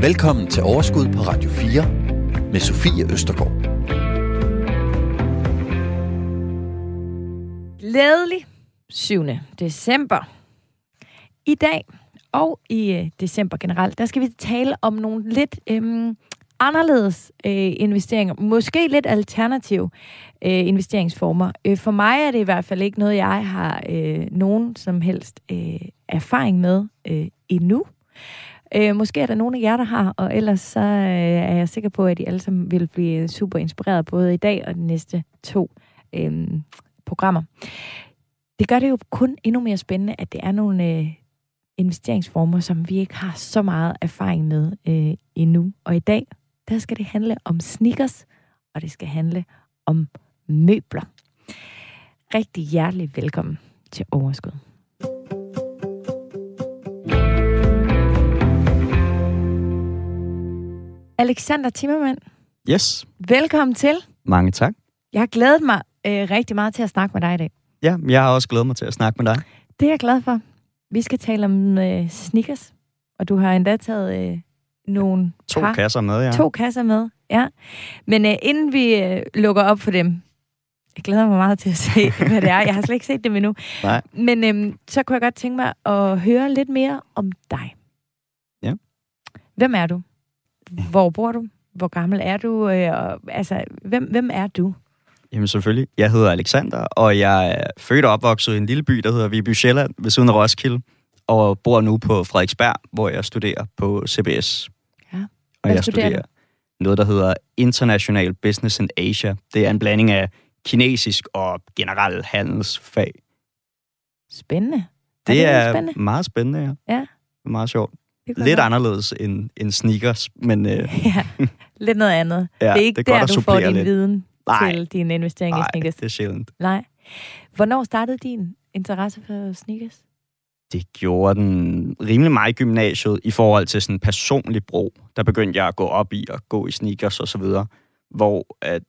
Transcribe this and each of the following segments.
Velkommen til Overskud på Radio 4 med Sofie Østergaard. Glædelig 7. december. I dag og i øh, december generelt, der skal vi tale om nogle lidt øhm, anderledes øh, investeringer. Måske lidt alternative øh, investeringsformer. Øh, for mig er det i hvert fald ikke noget, jeg har øh, nogen som helst øh, erfaring med øh, endnu. Øh, måske er der nogen af jer, der har, og ellers så øh, er jeg sikker på, at I alle sammen vil blive super inspireret både i dag og de næste to øh, programmer. Det gør det jo kun endnu mere spændende, at det er nogle øh, investeringsformer, som vi ikke har så meget erfaring med øh, endnu. Og i dag, der skal det handle om sneakers, og det skal handle om møbler. Rigtig hjertelig velkommen til Overskud. Alexander Timmermann, Yes, velkommen til. mange tak. Jeg har glædet mig øh, rigtig meget til at snakke med dig i dag. Ja, jeg har også glædet mig til at snakke med dig. Det er jeg glad for. Vi skal tale om øh, sneakers, og du har endda taget øh, nogle To par, kasser med, ja. to kasser med. Ja. Men øh, inden vi øh, lukker op for dem, jeg glæder mig meget til at se, hvad det er. Jeg har slet ikke set dem endnu. Nej. Men øh, så kunne jeg godt tænke mig at høre lidt mere om dig. Ja. Hvem er du? Hvor bor du? Hvor gammel er du? Øh, og, altså, hvem, hvem er du? Jamen selvfølgelig. Jeg hedder Alexander, og jeg er født og opvokset i en lille by, der hedder Viby Sjælland, ved siden af Roskilde, og bor nu på Frederiksberg, hvor jeg studerer på CBS. Ja. Og jeg studerer studerer noget, der hedder International Business in Asia. Det er en blanding af kinesisk og generelt handelsfag. Spændende. Det det er spændende? meget spændende, ja. Ja. Meget sjovt. Det Lidt godt- anderledes end, end sneakers, men øh, Ja, lidt noget andet. Ja, det er ikke det er der, godt at du får din lidt. viden Nej. til din investering i nej, sneakers. det er sjældent. Nej. Hvornår startede din interesse for sneakers? Det gjorde den rimelig meget i gymnasiet i forhold til sådan personlig brug. Der begyndte jeg at gå op i at gå i sneakers og så videre. Hvor at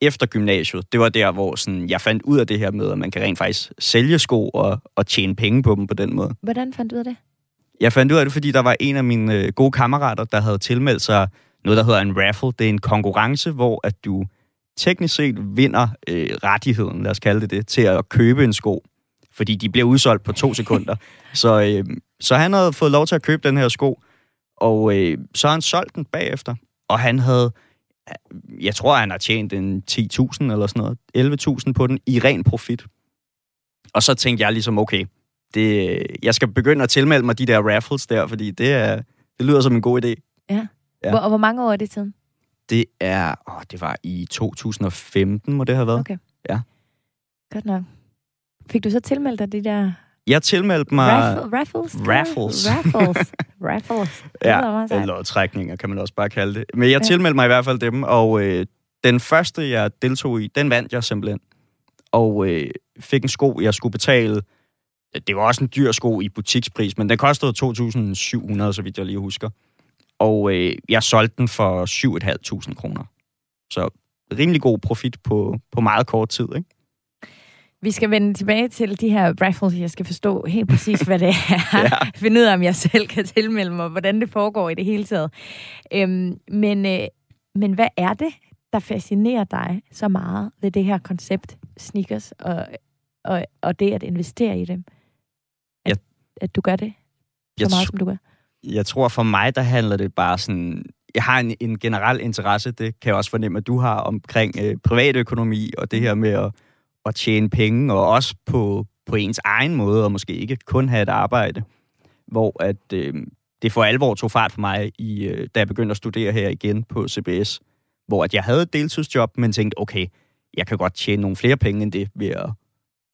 efter gymnasiet, det var der, hvor sådan, jeg fandt ud af det her med, at man kan rent faktisk sælge sko og, og tjene penge på dem på den måde. Hvordan fandt du ud af det? Jeg fandt ud af det, fordi der var en af mine øh, gode kammerater, der havde tilmeldt sig noget, der hedder en raffle. Det er en konkurrence, hvor at du teknisk set vinder øh, rettigheden, lad os kalde det det, til at købe en sko. Fordi de bliver udsolgt på to sekunder. så, øh, så han havde fået lov til at købe den her sko, og øh, så har han solgt den bagefter. Og han havde, jeg tror, han har tjent en 10.000 eller sådan noget, 11.000 på den i ren profit. Og så tænkte jeg ligesom, okay, det, jeg skal begynde at tilmelde mig de der raffles der, fordi det, er, det lyder som en god idé. Ja. Ja. Hvor, og hvor mange år er det siden? Det er, åh, det var i 2015, må det have været. Okay. Ja. Godt nok. Fik du så tilmeldt dig de der Jeg tilmeldte mig... raffle, raffles? Raffles. Raffles. raffles. Det Ja, eller lodtrækninger, kan man også bare kalde det. Men jeg Ja. tilmeldte mig i hvert fald dem, og øh, den første, jeg deltog i, den vandt jeg simpelthen. Og øh, fik en sko, jeg skulle betale. Det var også en dyr sko i butikspris, men den kostede 2.700, så vidt jeg lige husker. Og øh, jeg solgte den for 7.500 kroner. Så rimelig god profit på, på meget kort tid, ikke? Vi skal vende tilbage til de her raffles. Jeg skal forstå helt præcis, hvad det er. Ja. Finde ud af, om jeg selv kan tilmelde mig, hvordan det foregår i det hele taget. Øhm, men, øh, men hvad er det, der fascinerer dig så meget ved det her koncept sneakers, og, og, og det at investere i dem? At, Jeg- at du gør det så Jeg meget, som du gør? Jeg tror for mig, der handler det bare sådan... Jeg har en, en generel interesse, det kan jeg også fornemme, at du har omkring øh, privatøkonomi og det her med at, at tjene penge, og også på, på ens egen måde, og måske ikke kun have et arbejde. Hvor at, øh, det for alvor tog fart for mig, i, øh, da jeg begyndte at studere her igen på CBS. Hvor at jeg havde et deltidsjob, men tænkte, okay, jeg kan godt tjene nogle flere penge end det ved at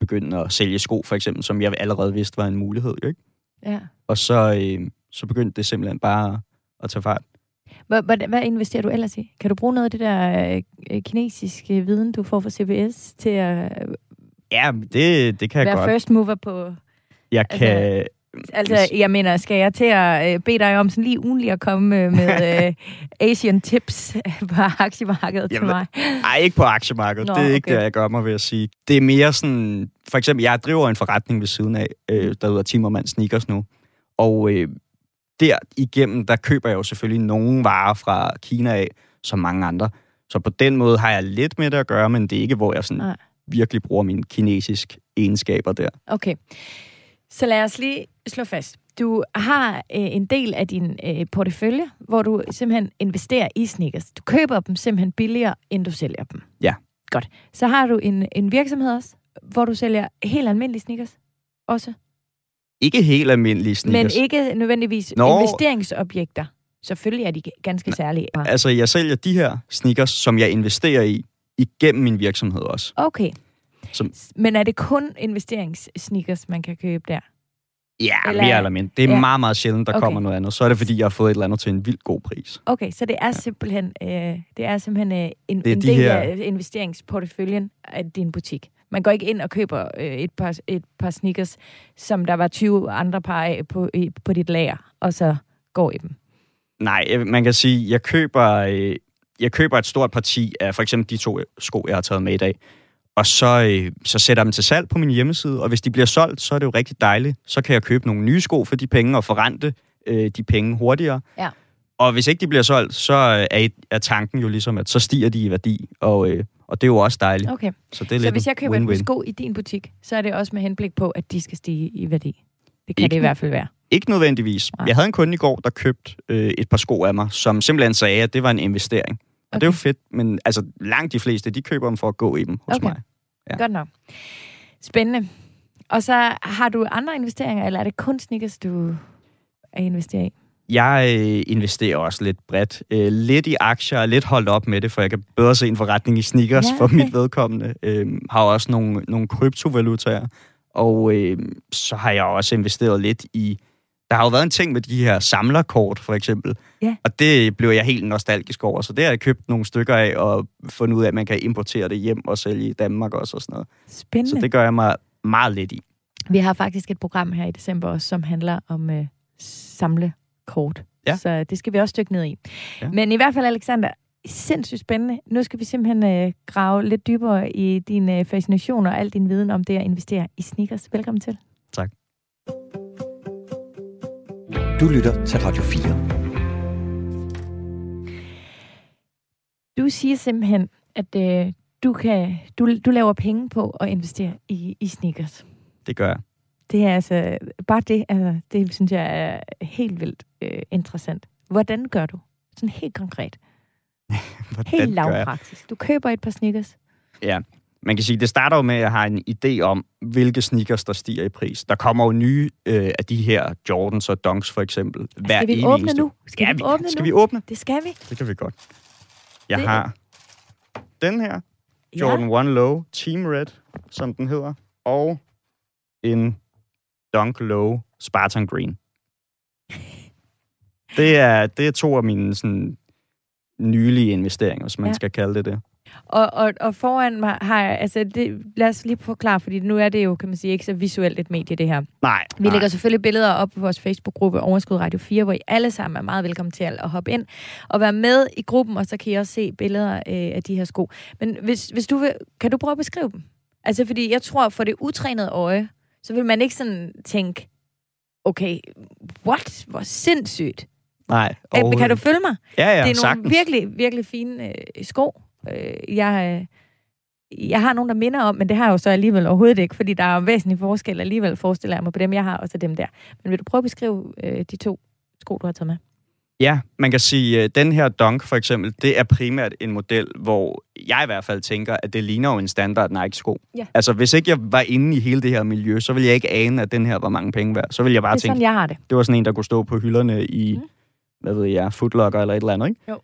begynde at sælge sko, for eksempel, som jeg allerede vidste var en mulighed. Ikke? Ja. Og så, øh, så begyndte det simpelthen bare at tage fart. Hvad, hvad, hvad investerer du ellers i? Kan du bruge noget af det der øh, kinesiske viden, du får fra CBS, til at øh, Ja, det, det kan jeg være godt. first mover på... Jeg altså, kan... Altså, jeg mener, skal jeg til at øh, bede dig om sådan lige ugenligt at komme øh, med øh, Asian tips på aktiemarkedet til Jamen, mig? Ej, ikke på aktiemarkedet. Nå, det er ikke okay. det, jeg gør mig ved at sige. Det er mere sådan... For eksempel, jeg driver en forretning ved siden af, øh, der hedder Timmermand Sneakers nu. Og øh, der igennem, der køber jeg jo selvfølgelig nogle varer fra Kina af, som mange andre. Så på den måde har jeg lidt med det at gøre, men det er ikke, hvor jeg sådan Nej. virkelig bruger mine kinesiske egenskaber der. Okay. Så lad os lige slå fast. Du har øh, en del af din øh, portefølje, hvor du simpelthen investerer i sneakers. Du køber dem simpelthen billigere, end du sælger dem. Ja. Godt. Så har du en, en virksomhed også, hvor du sælger helt almindelige sneakers også. Ikke helt almindelige sneakers. Men ikke nødvendigvis Nå. investeringsobjekter. Selvfølgelig er de ganske særlige. Altså, jeg sælger de her sneakers, som jeg investerer i, igennem min virksomhed også. Okay. Som- Men er det kun investeringssneakers, man kan købe der? Ja, Eller- mere eller mindre. Det er Ja. ja. meget, meget sjældent, der Okay. kommer noget andet. Så er det, fordi jeg har fået et eller andet til en vildt god pris. Okay, så det er simpelthen, øh, det er simpelthen øh, en, Det er en de del her- af investeringsporteføljen af din butik. Man går ikke ind og køber øh, et, par, et par sneakers, som der var 20 andre par af på, i, på dit lager, og så går i dem. Nej, man kan sige, jeg køber, øh, jeg køber et stort parti af for eksempel de to sko, jeg har taget med i dag. Og så, øh, så sætter jeg dem til salg på min hjemmeside, og hvis de bliver solgt, så er det jo rigtig dejligt. Så kan jeg købe nogle nye sko for de penge og forrente øh, de penge hurtigere. Ja. Og hvis ikke de bliver solgt, så øh, er, er tanken jo ligesom, at så stiger de i værdi, og, øh, og det er jo også dejligt. Okay, Så det er så lidt hvis jeg køber win-win. sko i din butik, så er det også med henblik på, at de skal stige i værdi. Det kan Ikke det i hvert fald være. Ikke nødvendigvis. Nej. Jeg havde en kunde i går, der købte øh, et par sko af mig, som simpelthen sagde, at det var en investering. Og okay. det er jo fedt, men altså langt de fleste, de køber dem for at gå i dem hos Okay. mig. Ja. Godt nok. Spændende. Og så har du andre investeringer, eller er det kun sneakers, du er investeret i? Jeg øh, investerer også lidt bredt. Øh, lidt i aktier, lidt holdt op med det, for jeg kan bedre se en forretning i sneakers Ja, okay. for mit vedkommende. Øh, har også nogle, nogle kryptovalutaer, og øh, så har jeg også investeret lidt i... Der har jo været en ting med de her samlerkort, for eksempel. Ja. Og det blev jeg helt nostalgisk over. Så det har jeg købt nogle stykker af, og fundet ud af, at man kan importere det hjem og sælge i Danmark også og sådan noget. Spændende. Så det gør jeg mig meget lidt i. Vi har faktisk et program her i december også, som handler om øh, samlekort. Ja. Så det skal vi også dykke ned i. Ja. Men i hvert fald, Alexander, sindssygt spændende. Nu skal vi simpelthen øh, grave lidt dybere i din øh, fascination og al din viden om det at investere i sneakers. Velkommen til. Tak. Du lytter til Radio 4. Du siger simpelthen, at øh, du, kan, du, du laver penge på at investere i, i sneakers. Det gør jeg. Det er altså, bare det, altså, det synes jeg er helt vildt øh, interessant. Hvordan gør du? Sådan helt konkret. Helt lavpraktisk. Du køber et par sneakers. Ja, man kan sige, det starter jo med, at jeg har en idé om, hvilke sneakers, der stiger i pris. Der kommer jo nye øh, af de her Jordans og Dunks for eksempel. Hver Skal vi åbne eneste- nu? Skal ja, vi åbne skal nu? vi åbne? Det skal vi. Det kan vi godt. Jeg Det- har den her, Jordan 1 Low Team Red, som den hedder, og en Dunk Low Spartan Green. Det er, det er to af mine sådan, nylige investeringer, hvis man Ja. skal kalde det det. Og, og, og foran mig har jeg, altså det, lad os lige forklare, fordi nu er det jo, kan man sige, ikke så visuelt et medie, det her. Nej, Vi nej. lægger selvfølgelig billeder op på vores Facebook-gruppe Overskud Radio 4, hvor I alle sammen er meget velkommen til at hoppe ind og være med i gruppen, og så kan I også se billeder øh, af de her sko. Men hvis, hvis du vil, kan du prøve at beskrive dem? Altså, fordi jeg tror, for det utrænede øje, så vil man ikke sådan tænke, okay, what? Hvor sindssygt. Nej, Kan, kan du følge mig? Ja, ja, det er nogle sagtens. virkelig, virkelig fine øh, sko. Øh, jeg, øh, jeg har nogle, der minder om, men det har jeg jo så alligevel overhovedet ikke, fordi der er jo væsentlig forskel alligevel, forestiller jeg mig på dem, jeg har, og så dem der. Men vil du prøve at beskrive øh, de to sko, du har taget med? Ja, man kan sige, at den her Dunk for eksempel, det er primært en model, hvor jeg i hvert fald tænker, at det ligner jo en standard Nike-sko. Ja. Altså, hvis ikke jeg var inde i hele det her miljø, så ville jeg ikke ane, at den her var mange penge værd. Så ville jeg bare Det tænke, sådan, jeg har det. det var sådan en, der kunne stå på hylderne i, Mm. hvad ved jeg, Footlocker eller et eller andet, ikke? Jo.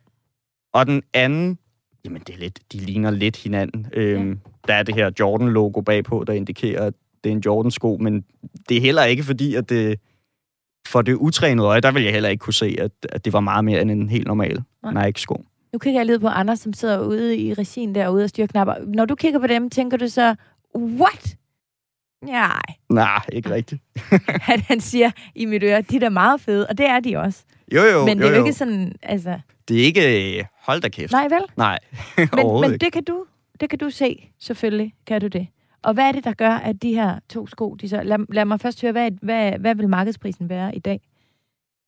Og den anden, jamen det er lidt, de ligner lidt hinanden. Øhm, Der er det her Jordan-logo bagpå, der indikerer, at det er en Jordan-sko, men det er heller ikke fordi, at det for det utrænede øje, der vil jeg heller ikke kunne se, at, at det var meget mere end en helt normal Nej. Nike-sko. Nu kigger jeg lidt på andre, som sidder ude i regien derude og styrer knapper. Når du kigger på dem, tænker du så, what? Nej, Nej, ikke rigtigt. at han siger i mit øre, de er da meget fede, og det er de også. Jo, jo, men det jo, er jo jo. ikke sådan, altså... Det er ikke... øh, Hold da kæft. Nej, vel? Nej, Men, men det kan du, det kan du se, selvfølgelig kan du det. Og hvad er det, der gør, at de her to sko, de så... Lad, lad mig først høre, hvad, hvad, hvad vil markedsprisen være i dag?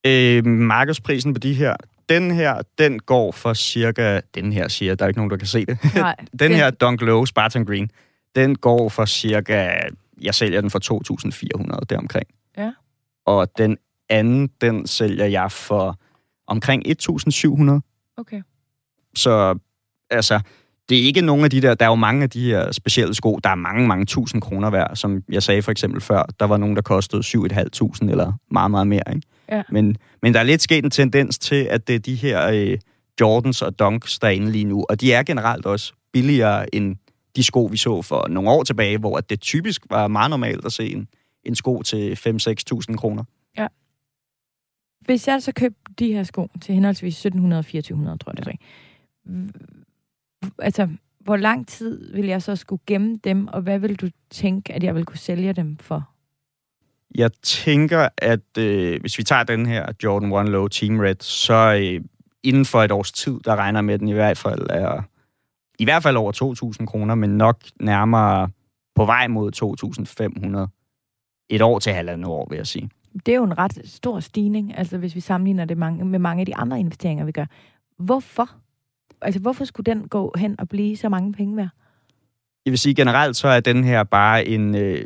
Øh, markedsprisen på de her, den her, den går for cirka, den her siger, der er ikke nogen, der kan se det. Nej, den her Dunk Low Spartan Green, den går for cirka, jeg sælger den for 2.400 deromkring. Ja. Og den anden, den sælger jeg for omkring 1.700. Okay. Så altså, det er ikke nogen af de der, der er jo mange af de her specielle sko, der er mange, mange tusind kroner værd, som jeg sagde for eksempel før, der var nogen, der kostede 7.500 eller meget, meget mere, ikke? Ja. Men, men der er lidt sket en tendens til, at det er de her øh, Jordans og Dunks, der er inde lige nu, og de er generelt også billigere end de sko, vi så for nogle år tilbage, hvor det typisk var meget normalt at se en, en sko til 5-6.000 kroner. Hvis jeg så købte de her sko til henholdsvis 1700 og 2400, tror jeg det er. Altså, hvor lang tid vil jeg så skulle gemme dem, og hvad vil du tænke, at jeg vil kunne sælge dem for? Jeg tænker, at øh, hvis vi tager den her Jordan 1 Low Team Red, så øh, inden for et års tid, der regner med, at den i hvert fald er i hvert fald over 2.000 kroner, men nok nærmere på vej mod 2.500. Et år til halvandet år, vil jeg sige. Det er jo en ret stor stigning, altså hvis vi sammenligner det mange, med mange af de andre investeringer, vi gør. Hvorfor? Altså, hvorfor skulle den gå hen og blive så mange penge værd? Jeg vil sige, generelt så er den her bare en... Øh,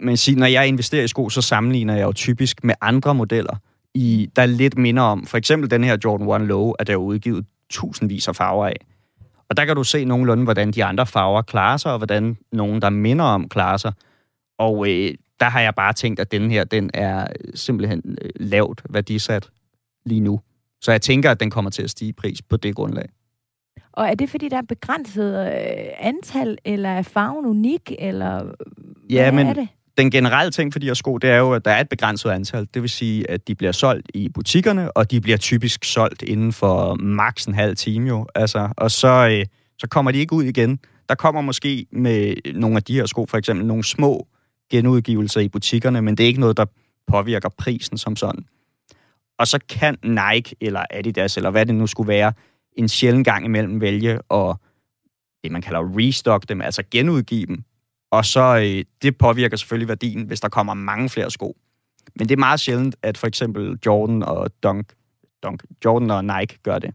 men siger, når jeg investerer i sko, så sammenligner jeg jo typisk med andre modeller, i, der er lidt minder om. For eksempel den her Jordan 1 Low, at der er udgivet tusindvis af farver af. Og der kan du se nogenlunde, hvordan de andre farver klarer sig, og hvordan nogen, der minder om, klarer sig. Og øh, der har jeg bare tænkt, at den her, den er øh, simpelthen øh, lavt værdisat lige nu. Så jeg tænker, at den kommer til at stige i pris på det grundlag. Og er det, fordi der er begrænset øh, antal, eller er farven unik, eller Ja, hvad men er det? den generelle ting for de her sko, det er jo, at der er et begrænset antal. Det vil sige, at de bliver solgt i butikkerne, og de bliver typisk solgt inden for maks en halv time jo. Altså, og så, øh, så kommer de ikke ud igen. Der kommer måske med nogle af de her sko, for eksempel nogle små genudgivelser i butikkerne, men det er ikke noget, der påvirker prisen som sådan. Og så kan Nike eller Adidas, eller hvad det nu skulle være, en sjælden gang imellem vælge at det, man kalder restock dem, altså genudgive dem. Og så øh, det påvirker selvfølgelig værdien, hvis der kommer mange flere sko. Men det er meget sjældent, at for eksempel Jordan og Dunk, Dunk Jordan og Nike gør det.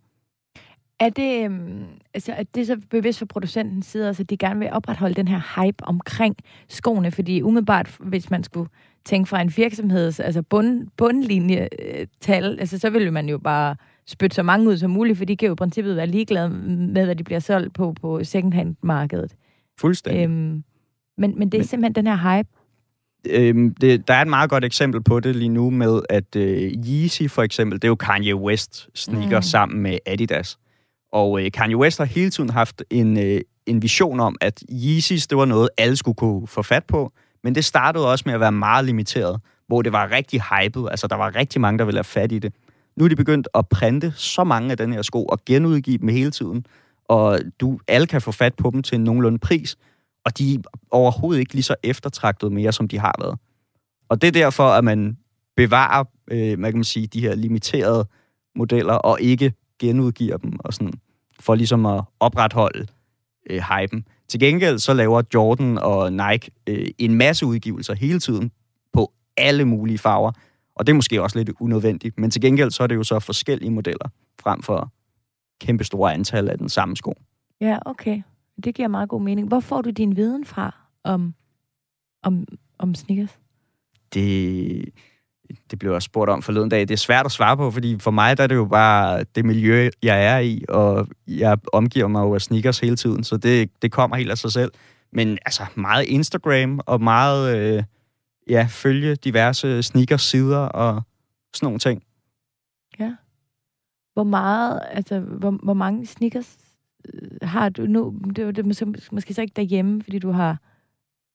Er det, øhm, altså, er det så bevidst fra producentens side, altså, at de gerne vil opretholde den her hype omkring skoene? Fordi umiddelbart, hvis man skulle tænke fra en virksomheds altså bund, bundlinjetal, altså, så ville man jo bare spytte så mange ud som muligt, for de kan jo i princippet være ligeglade med, hvad de bliver solgt på på secondhand-markedet. Fuldstændig. Øhm, men, men det er Men- simpelthen den her hype. Øhm, det, der er et meget godt eksempel på det lige nu med, at øh, Yeezy for eksempel, det er jo Kanye West sneaker Mm. mm. sammen med Adidas. Og øh, Kanye West har hele tiden haft en, øh, en vision om, at Yeezys, det var noget, alle skulle kunne få fat på. Men det startede også med at være meget limiteret, hvor det var rigtig hypet. Altså, der var rigtig mange, der ville have fat i det. Nu er de begyndt at printe så mange af den her sko og genudgive dem hele tiden. Og du, alle kan få fat på dem til en nogenlunde pris. Og de er overhovedet ikke lige så eftertragtet mere, som de har været. Og det er derfor, at man bevarer, øh, man kan man sige, de her limiterede modeller, og ikke genudgiver dem, og sådan, for ligesom at opretholde øh, hypen. Til gengæld så laver Jordan og Nike øh, en masse udgivelser hele tiden på alle mulige farver, og det er måske også lidt unødvendigt, men til gengæld så er det jo så forskellige modeller, frem for kæmpe store antal af den samme sko. Ja, okay. Det giver meget god mening. Hvor får du din viden fra om, om, om sneakers? det, det blev jeg spurgt om forleden dag. Det er svært at svare på, fordi for mig der er det jo bare det miljø, jeg er i, og jeg omgiver mig jo af sneakers hele tiden, så det, det kommer helt af sig selv. Men altså meget Instagram og meget øh, ja, følge diverse sneakers-sider og sådan nogle ting. Hvor meget, altså, hvor, hvor mange sneakers øh, har du nu? Det er det måske, måske så ikke derhjemme, fordi du har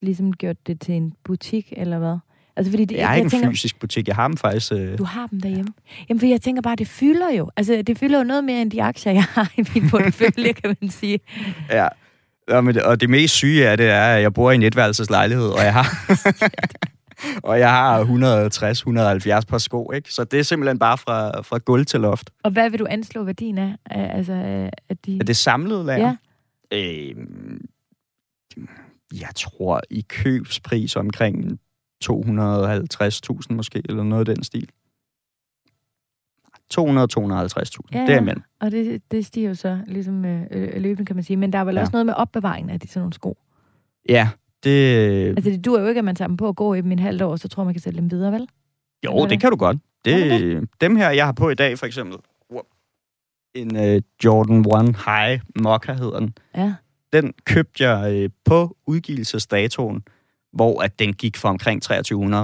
ligesom gjort det til en butik, eller hvad? Altså, fordi det, Jeg har ikke en tænker, fysisk butik, jeg har dem faktisk... Øh, Du har dem derhjemme. Jamen, for jeg tænker bare, det fylder jo. Altså, det fylder jo noget mere end de aktier, jeg har i min portefølje, kan man sige. Ja. Ja, og det mest syge er, det er, at jeg bor i en etværelseslejlighed, og jeg har, og jeg har 160-170 par sko, ikke? Så det er simpelthen bare fra, fra gulv til loft. Og hvad vil du anslå værdien af? Altså, af de... Er det samlet lager? Ja. Øh, jeg tror i købspris omkring 250.000 måske, eller noget af den stil. 200-250.000. Ja, Ja, ja. Derimellem. Og det, det stiger jo så ligesom øh, øh, løbende, kan man sige. Men der er vel ja. også noget med opbevaringen af de sådan nogle sko. Ja, det... Altså, det dur jo ikke, at man tager dem på og går i dem i en halvt år, så tror man kan sælge dem videre, vel? Jo, Eller det hvad? kan du godt. Kan Det, dem her, jeg har på i dag, for eksempel. En uh, Jordan 1 High Mokka hedder den. Ja. Den købte jeg øh, på udgivelsesdatoen, hvor at den gik for omkring 2300.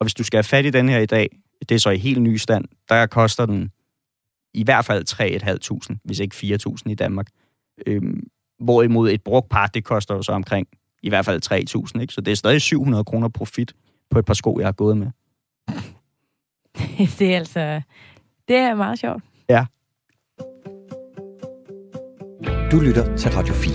Og hvis du skal have fat i den her i dag, det er så i helt ny stand, der koster den i hvert fald 3.500, hvis ikke 4.000 i Danmark. Øhm, hvorimod et brugt par, det koster jo så omkring i hvert fald 3.000, ikke? Så det er stadig 700 kroner profit på et par sko, jeg har gået med. det er altså... Det er meget sjovt. Du lytter til Radio 4.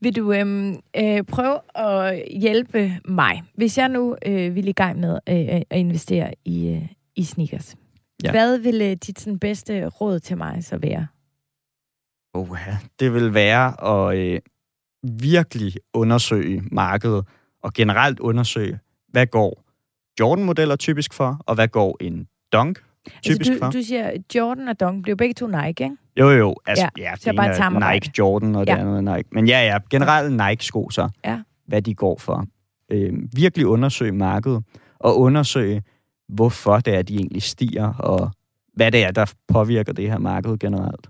Vil du øhm, øh, prøve at hjælpe mig, hvis jeg nu øh, vil i gang med øh, at investere i, øh, i sneakers? Ja. Ja. Hvad vil øh, dit sådan, bedste råd til mig så være? Oh, det vil være at øh, virkelig undersøge markedet, og generelt undersøge, hvad går Jordan-modeller typisk for, og hvad går en Dunk typisk altså, for. du, du siger, Jordan og Dunk bliver begge to Nike, ikke? Jo, jo, altså, ja, Ja, det bare er. Nike Jordan, og det Ja. andet er Nike. Men ja, ja, generelt Nike-sko så, Ja. hvad de går for. Øh, virkelig undersøge markedet, og undersøge, hvorfor det er, de egentlig stiger, og hvad det er, der påvirker det her marked generelt.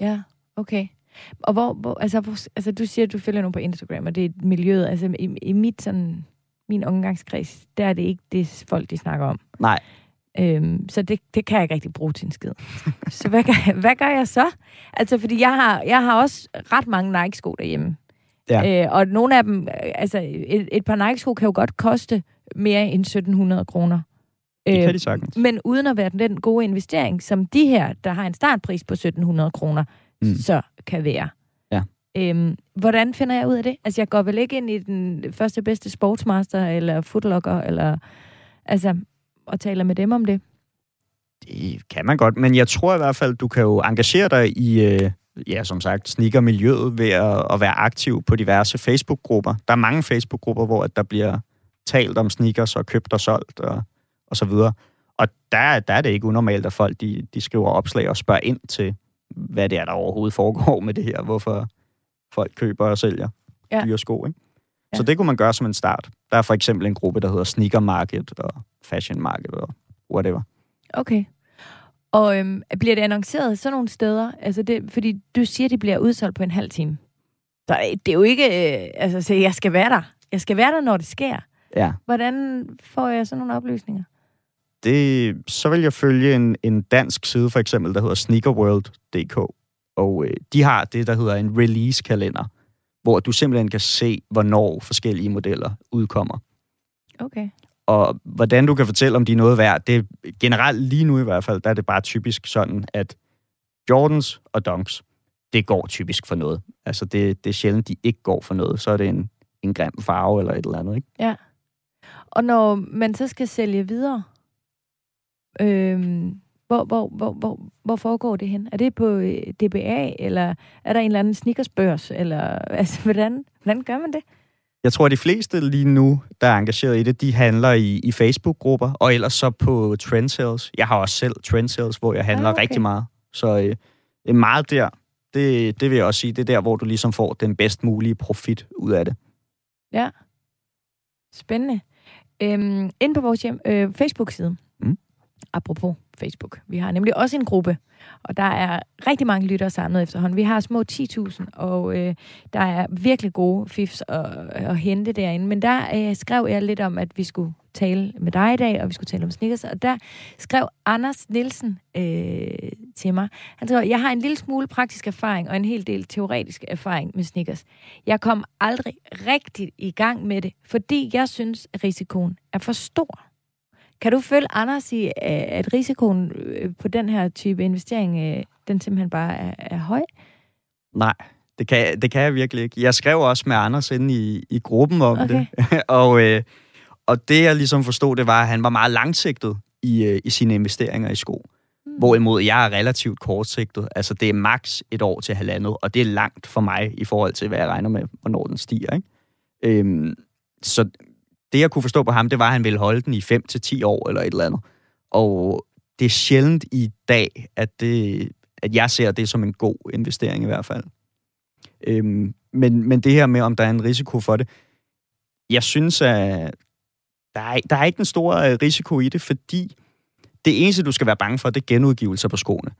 Ja, okay. Og hvor, hvor, altså, hvor, altså du siger, at du følger nogen på Instagram, og det er miljøet. Altså i, i mit sådan, min omgangskreds, der er det ikke det folk, de snakker om. Nej, Øhm, så det, det kan jeg ikke rigtig bruge til en skid. så hvad gør, hvad gør jeg så? Altså, fordi jeg har, jeg har også ret mange Nike-sko derhjemme. Ja. Øh, og nogle af dem, øh, altså et, et par Nike-sko kan jo godt koste mere end 1700 kroner. Det kan de sagtens. men uden at være den gode investering, som de her, der har en startpris på 1700 kroner, Mm. så kan være. Ja. Øhm, hvordan finder jeg ud af det? Altså, jeg går vel ikke ind i den første bedste sportsmaster, eller footlocker, eller altså, og taler med dem om det. Det kan man godt, men jeg tror i hvert fald, du kan jo engagere dig i, øh, ja, som sagt, sneakermiljøet ved at, at være aktiv på diverse Facebook-grupper. Der er mange Facebook-grupper, hvor at der bliver talt om sneakers og købt og solgt og, og så videre. Og der, der er det ikke unormalt, at folk de, de skriver opslag og spørger ind til, hvad det er, der overhovedet foregår med det her. Hvorfor folk køber og sælger Ja. dyre sko, ikke? Så Ja. det kunne man gøre som en start. Der er for eksempel en gruppe, der hedder Sneaker Market og Fashion Market og whatever. Okay. Og øhm, bliver det annonceret sådan nogle steder? Altså det, fordi du siger, det bliver udsolgt på en halv time. Så det er jo ikke... Øh, altså, så jeg skal være der. Jeg skal være der, når det sker. Ja. Hvordan får jeg sådan nogle oplysninger? Det, så vil jeg følge en, en dansk side, for eksempel, der hedder sneakerworld.dk. Og øh, de har det, der hedder en release-kalender, hvor du simpelthen kan se, hvornår forskellige modeller udkommer. Okay. Og hvordan du kan fortælle, om de er noget værd, det er generelt lige nu i hvert fald, der er det bare typisk sådan, at Jordans og Dunks, det går typisk for noget. Altså det, det er sjældent, de ikke går for noget. Så er det en, en grim farve eller et eller andet, ikke? Ja. Og når man så skal sælge videre, øhm, hvor, hvor, hvor, hvor, hvor foregår det hen? Er det på øh, DBA, eller er der en eller anden sneakersbørs? Eller, altså, hvordan, hvordan gør man det? Jeg tror, at de fleste lige nu, der er engageret i det, de handler i, i Facebook-grupper, og ellers så på Trendsales. Jeg har også selv Trendsales, hvor jeg handler Ah, okay. rigtig meget. Så øh, øh, meget der, det, det vil jeg også sige, det er der, hvor du ligesom får den bedst mulige profit ud af det. Ja. Spændende. Øhm, inde på vores hjem, øh, Facebook-side. Apropos Facebook. Vi har nemlig også en gruppe, og der er rigtig mange lyttere samlet efterhånden. Vi har små 10.000, og øh, der er virkelig gode fifs at, at hente derinde. Men der øh, skrev jeg lidt om, at vi skulle tale med dig i dag, og vi skulle tale om sneakers. Og der skrev Anders Nielsen øh, til mig. Han skrev, jeg har en lille smule praktisk erfaring og en hel del teoretisk erfaring med sneakers. Jeg kom aldrig rigtig i gang med det, fordi jeg synes, at risikoen er for stor. Kan du følge Anders i, øh, at risikoen øh, på den her type investering, øh, den simpelthen bare er, er høj? Nej, det kan, det kan jeg virkelig ikke. Jeg skrev også med Anders inde i, i gruppen om Okay. det. og, øh, og det, jeg ligesom forstod, det var, at han var meget langsigtet i, øh, i sine investeringer i sko. Hmm. Hvorimod jeg er relativt kortsigtet. Altså, det er maks et år til halvandet, og det er langt for mig i forhold til, hvad jeg regner med, hvornår den stiger. Ikke? Øhm, så det, jeg kunne forstå på ham, det var, at han ville holde den i 5 til 10 år eller et eller andet. Og det er sjældent i dag, at, det, at jeg ser det som en god investering i hvert fald. Øhm, men, men det her med, om der er en risiko for det, jeg synes, at der er, der er ikke en stor øh, risiko i det, fordi det eneste, du skal være bange for, det er genudgivelser på skoene.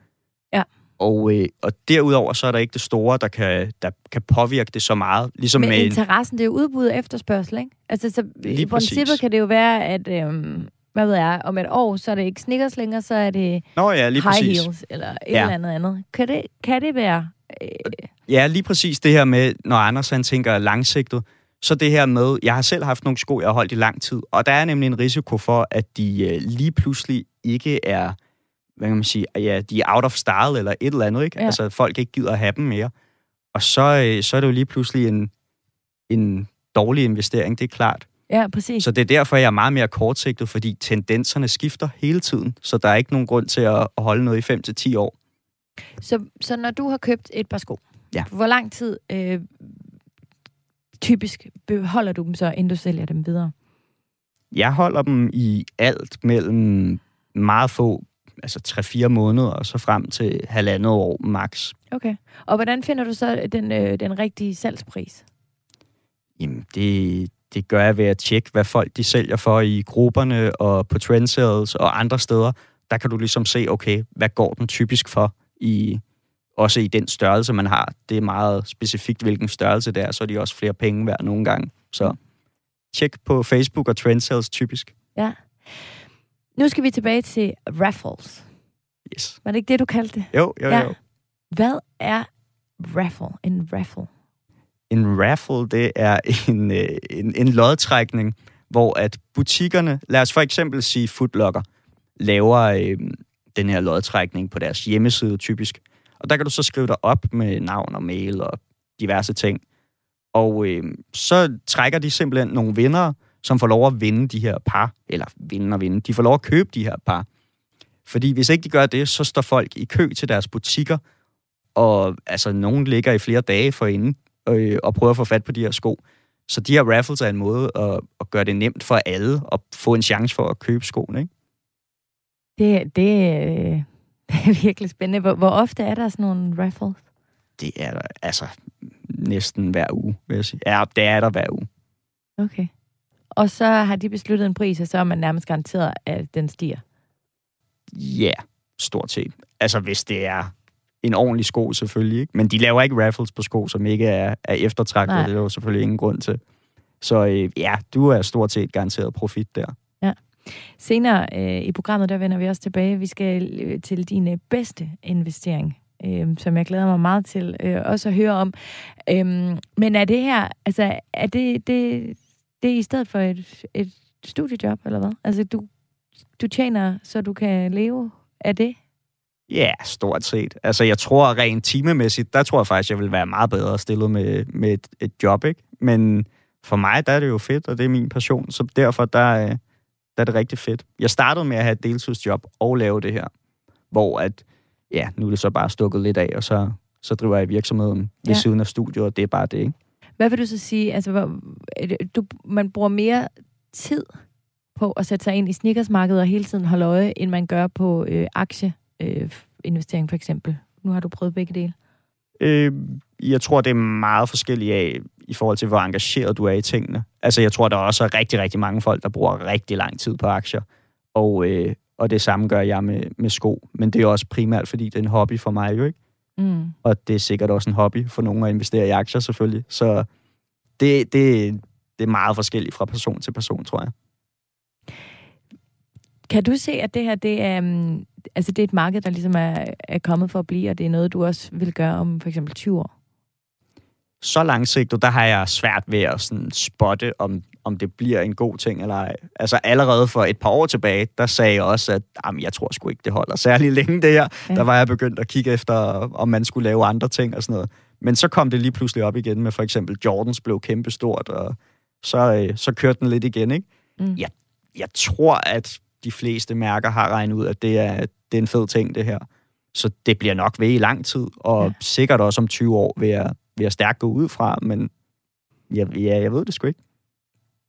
Ja. Og, øh, og derudover, så er der ikke det store, der kan, der kan påvirke det så meget. Ligesom Men med en- interessen, det er jo udbud og efterspørgsel, ikke? Altså, så i Lige princippet præcis. kan det jo være, at, øhm, hvad ved jeg, om et år, så er det ikke Snickers længere, så er det Nå ja, lige high præcis. heels, eller et Ja. eller andet andet. Kan det, kan det være? Øh, Ja, lige præcis det her med, når Anders han tænker langsigtet, så det her med, jeg har selv haft nogle sko, jeg har holdt i lang tid, og der er nemlig en risiko for, at de øh, lige pludselig ikke er, hvad kan man sige, ja, de er out of style eller et eller andet, ikke? Ja. Altså, folk ikke gider at have dem mere. Og så, øh, så er det jo lige pludselig en, en dårlig investering, det er klart. ja, præcis. Så det er derfor, jeg er meget mere kortsigtet, fordi tendenserne skifter hele tiden, så der er ikke nogen grund til at holde noget i 5-10 år. Så, så når du har købt et par sko, Ja. hvor lang tid øh, typisk beholder du dem så, inden du sælger dem videre? Jeg holder dem i alt mellem meget få, altså 3-4 måneder, og så frem til halvandet år max. Okay. Og hvordan finder du så den, øh, den rigtige salgspris? Jamen, det, det gør jeg ved at tjekke, hvad folk de sælger for i grupperne og på trendsales og andre steder. Der kan du ligesom se, okay, hvad går den typisk for i også i den størrelse, man har. Det er meget specifikt, hvilken størrelse det er, så er de også flere penge værd nogle gange. Så tjek på Facebook og trendsales typisk. Ja. Nu skal vi tilbage til raffles. Yes. Var det ikke det, du kaldte det? Jo, jo, Ja. jo. Hvad er raffle? En raffle? En raffle, det er en, øh, en, en lodtrækning, hvor at butikkerne, lad os for eksempel sige Footlocker, laver øh, den her lodtrækning på deres hjemmeside typisk. Og der kan du så skrive dig op med navn og mail og diverse ting. Og øh, så trækker de simpelthen nogle vindere, som får lov at vinde de her par, eller vinde og vinde, de får lov at købe de her par. Fordi hvis ikke de gør det, så står folk i kø til deres butikker, og altså, nogen ligger i flere dage forinden øh, og prøver at få fat på de her sko. Så de her raffles er en måde at, at gøre det nemt for alle at få en chance for at købe skoene. Ikke? Det, det, øh, det er virkelig spændende. Hvor, hvor ofte er der sådan nogle raffles? Det er der altså næsten hver uge, vil jeg sige. Ja, det er der hver uge. Okay. Og så har de besluttet en pris, og så er man nærmest garanteret, at den stiger. Ja, stort set. Altså, hvis det er en ordentlig sko, selvfølgelig. Ikke? Men de laver ikke raffles på sko, som ikke er, er eftertragtet. Det er jo selvfølgelig ingen grund til. Så øh, ja, du er stort set garanteret profit der. Senere øh, i programmet, der vender vi også tilbage. Vi skal øh, til din øh, bedste investering, øh, som jeg glæder mig meget til øh, også at høre om. Øhm, men er det her, altså, er det, det, det er i stedet for et, et studiejob, eller hvad? Altså, du, du tjener, så du kan leve af det? Ja, stort set. Altså, jeg tror rent timemæssigt, der tror jeg faktisk, jeg vil være meget bedre stillet med, med et, et job, ikke? Men for mig, der er det jo fedt, og det er min passion, så derfor, der, øh, der er det rigtig fedt. Jeg startede med at have et deltidsjob og lave det her, hvor at, ja, nu er det så bare stukket lidt af, og så, så driver jeg virksomheden ved Ja. ja. siden af studiet, og det er bare det, ikke? Hvad vil du så sige? Altså, hvor, du, man bruger mere tid på at sætte sig ind i sneakersmarkedet og hele tiden holde øje, end man gør på øh, aktieinvestering øh, investering for eksempel. Nu har du prøvet begge dele. Øh, jeg tror, det er meget forskelligt af, i forhold til, hvor engageret du er i tingene. Altså, jeg tror, der også er rigtig, rigtig mange folk, der bruger rigtig lang tid på aktier. Og, øh, og det samme gør jeg med, med sko. Men det er også primært, fordi det er en hobby for mig jo, ikke? Mm. Og det er sikkert også en hobby for nogen at investere i aktier, selvfølgelig. Så det, det, det er meget forskelligt fra person til person, tror jeg. Kan du se, at det her det er, um, altså det er et marked, der ligesom er, er kommet for at blive, og det er noget, du også vil gøre om for eksempel 20 år? så langsigtet, der har jeg svært ved at sådan spotte, om, om det bliver en god ting eller ej. Altså allerede for et par år tilbage, der sagde jeg også, at jamen, jeg tror sgu ikke, det holder særlig længe det her. Ja. Der var jeg begyndt at kigge efter, om man skulle lave andre ting og sådan noget. Men så kom det lige pludselig op igen med for eksempel Jordans blev kæmpestort, og så, øh, så kørte den lidt igen, ikke? Mm. Jeg, jeg tror, at de fleste mærker har regnet ud, at det er, det er en fed ting, det her. Så det bliver nok ved i lang tid, og ja. sikkert også om 20 år vil jeg, vil jeg stærkt gå ud fra, men jeg, ja, jeg ved det sgu ikke.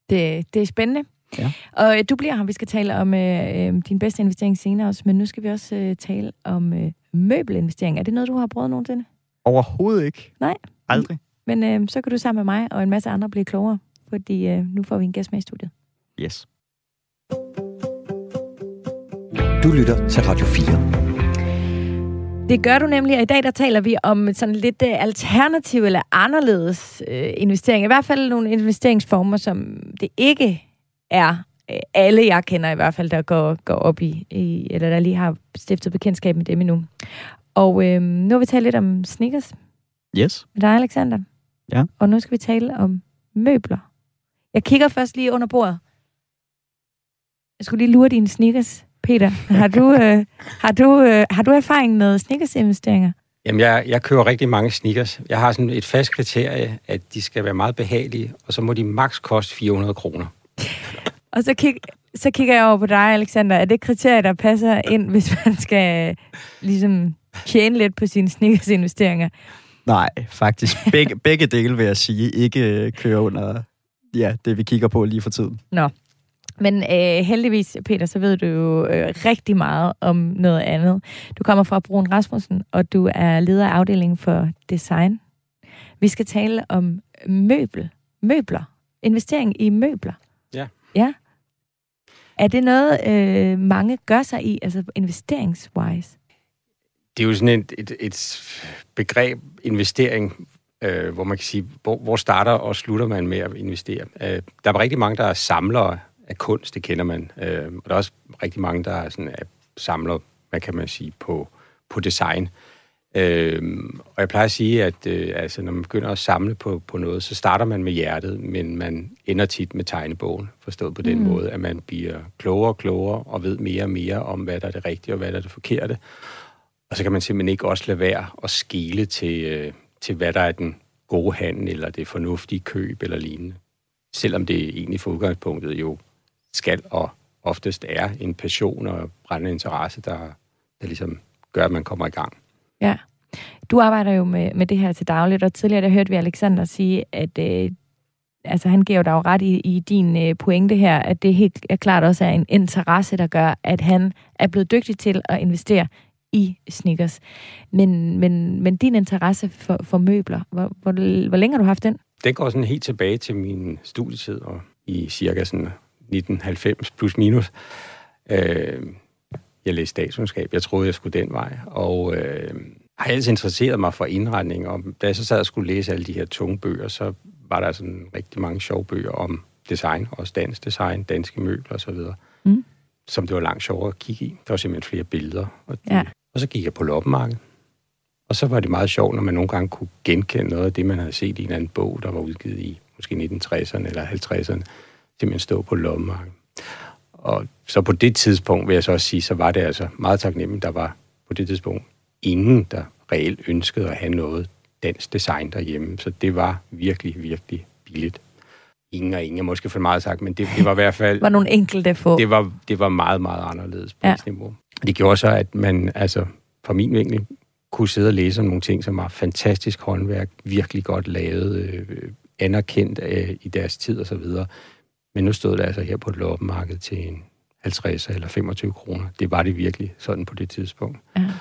Det, det er spændende. Ja. Og øh, du bliver her, vi skal tale om øh, øh, din bedste investering senere også, men nu skal vi også øh, tale om øh, møbelinvestering. Er det noget, du har prøvet nogensinde? Overhovedet ikke. Nej. Aldrig. Men øh, så kan du sammen med mig og en masse andre blive klogere, fordi øh, nu får vi en gæst med i studiet. Yes. Du lytter til Radio 4. Det gør du nemlig, og i dag der taler vi om sådan lidt uh, alternativ eller anderledes uh, investering. I hvert fald nogle investeringsformer, som det ikke er uh, alle, jeg kender i hvert fald, der går, går op i, i, eller der lige har stiftet bekendtskab med dem endnu. Og uh, nu har vi talt lidt om sneakers Yes. med dig, Alexander. Ja. Og nu skal vi tale om møbler. Jeg kigger først lige under bordet. Jeg skulle lige lure dine sneakers. Peter, har du, øh, har du, øh, har du erfaring med sneakers-investeringer? Jamen, jeg, jeg køber rigtig mange sneakers. Jeg har sådan et fast kriterie, at de skal være meget behagelige, og så må de maks koste 400 kroner. Og så, kig, så kigger jeg over på dig, Alexander. Er det kriterier, der passer ind, hvis man skal ligesom tjene lidt på sine sneakers-investeringer? Nej, faktisk. Begge, begge dele vil jeg sige, ikke øh, kører under ja, det, vi kigger på lige for tiden. Nå. Men øh, heldigvis, Peter, så ved du jo øh, rigtig meget om noget andet. Du kommer fra Brun Rasmussen, og du er leder af afdelingen for design. Vi skal tale om møbel. Møbler. Investering i møbler. Ja. Ja. Er det noget, øh, mange gør sig i, altså investeringswise? Det er jo sådan et, et, et begreb, investering, øh, hvor man kan sige, hvor, hvor starter og slutter man med at investere. Øh, der er rigtig mange, der er samlere af kunst, det kender man. Øh, og der er også rigtig mange, der er sådan, er samler, hvad kan man sige, på, på design. Øh, og jeg plejer at sige, at øh, altså, når man begynder at samle på, på noget, så starter man med hjertet, men man ender tit med tegnebogen, forstået på den Mm. måde, at man bliver klogere og klogere og ved mere og mere om, hvad der er det rigtige og hvad der er det forkerte. Og så kan man simpelthen ikke også lade være at skele til, øh, til hvad der er den gode handel, eller det fornuftige køb, eller lignende. Selvom det egentlig for udgangspunktet jo skal og oftest er en passion og brændende interesse, der, der ligesom gør, at man kommer i gang. Ja. Du arbejder jo med, med det her til dagligt, og tidligere der hørte vi Alexander sige, at øh, altså, han giver dig jo ret i, i din øh, pointe her, at det helt er klart også er en interesse, der gør, at han er blevet dygtig til at investere i sneakers. Men, men, men din interesse for, for møbler, hvor, hvor, hvor længe har du haft den? Den går sådan helt tilbage til min studietid, og i cirka sådan 1990 plus minus. Øh, jeg læste statskundskab. Jeg troede, jeg skulle den vej. Og øh, har altid interesseret mig for indretning. Og da jeg så sad og skulle læse alle de her tunge bøger, så var der sådan rigtig mange sjove bøger om design, også dansk design, danske møbler osv., Mm. som det var langt sjovere at kigge i. Der var simpelthen flere billeder. Og, Ja. og så gik jeg på loppemarkedet. Og så var det meget sjovt, når man nogle gange kunne genkende noget af det, man havde set i en anden bog, der var udgivet i måske 1960'erne eller 50'erne, simpelthen stå på loppemarkedet. Og så på det tidspunkt, vil jeg så også sige, så var det altså meget taknemmeligt. Der var på det tidspunkt ingen, der reelt ønskede at have noget dansk design derhjemme. Så det var virkelig, virkelig billigt. Ingen og ingen er måske for meget sagt, men det, det var i hvert fald Var nogle enkelte få? det var, det var meget, meget anderledes prisniveau. Ja. Det gjorde så, at man, altså, fra min vinkel, kunne sidde og læse om nogle ting, som var fantastisk håndværk, virkelig godt lavet, øh, anerkendt øh, i deres tid osv. Men nu stod det altså her på et loppemarked til en 50 eller 25 kroner. Det var det virkelig sådan på det tidspunkt. Ja.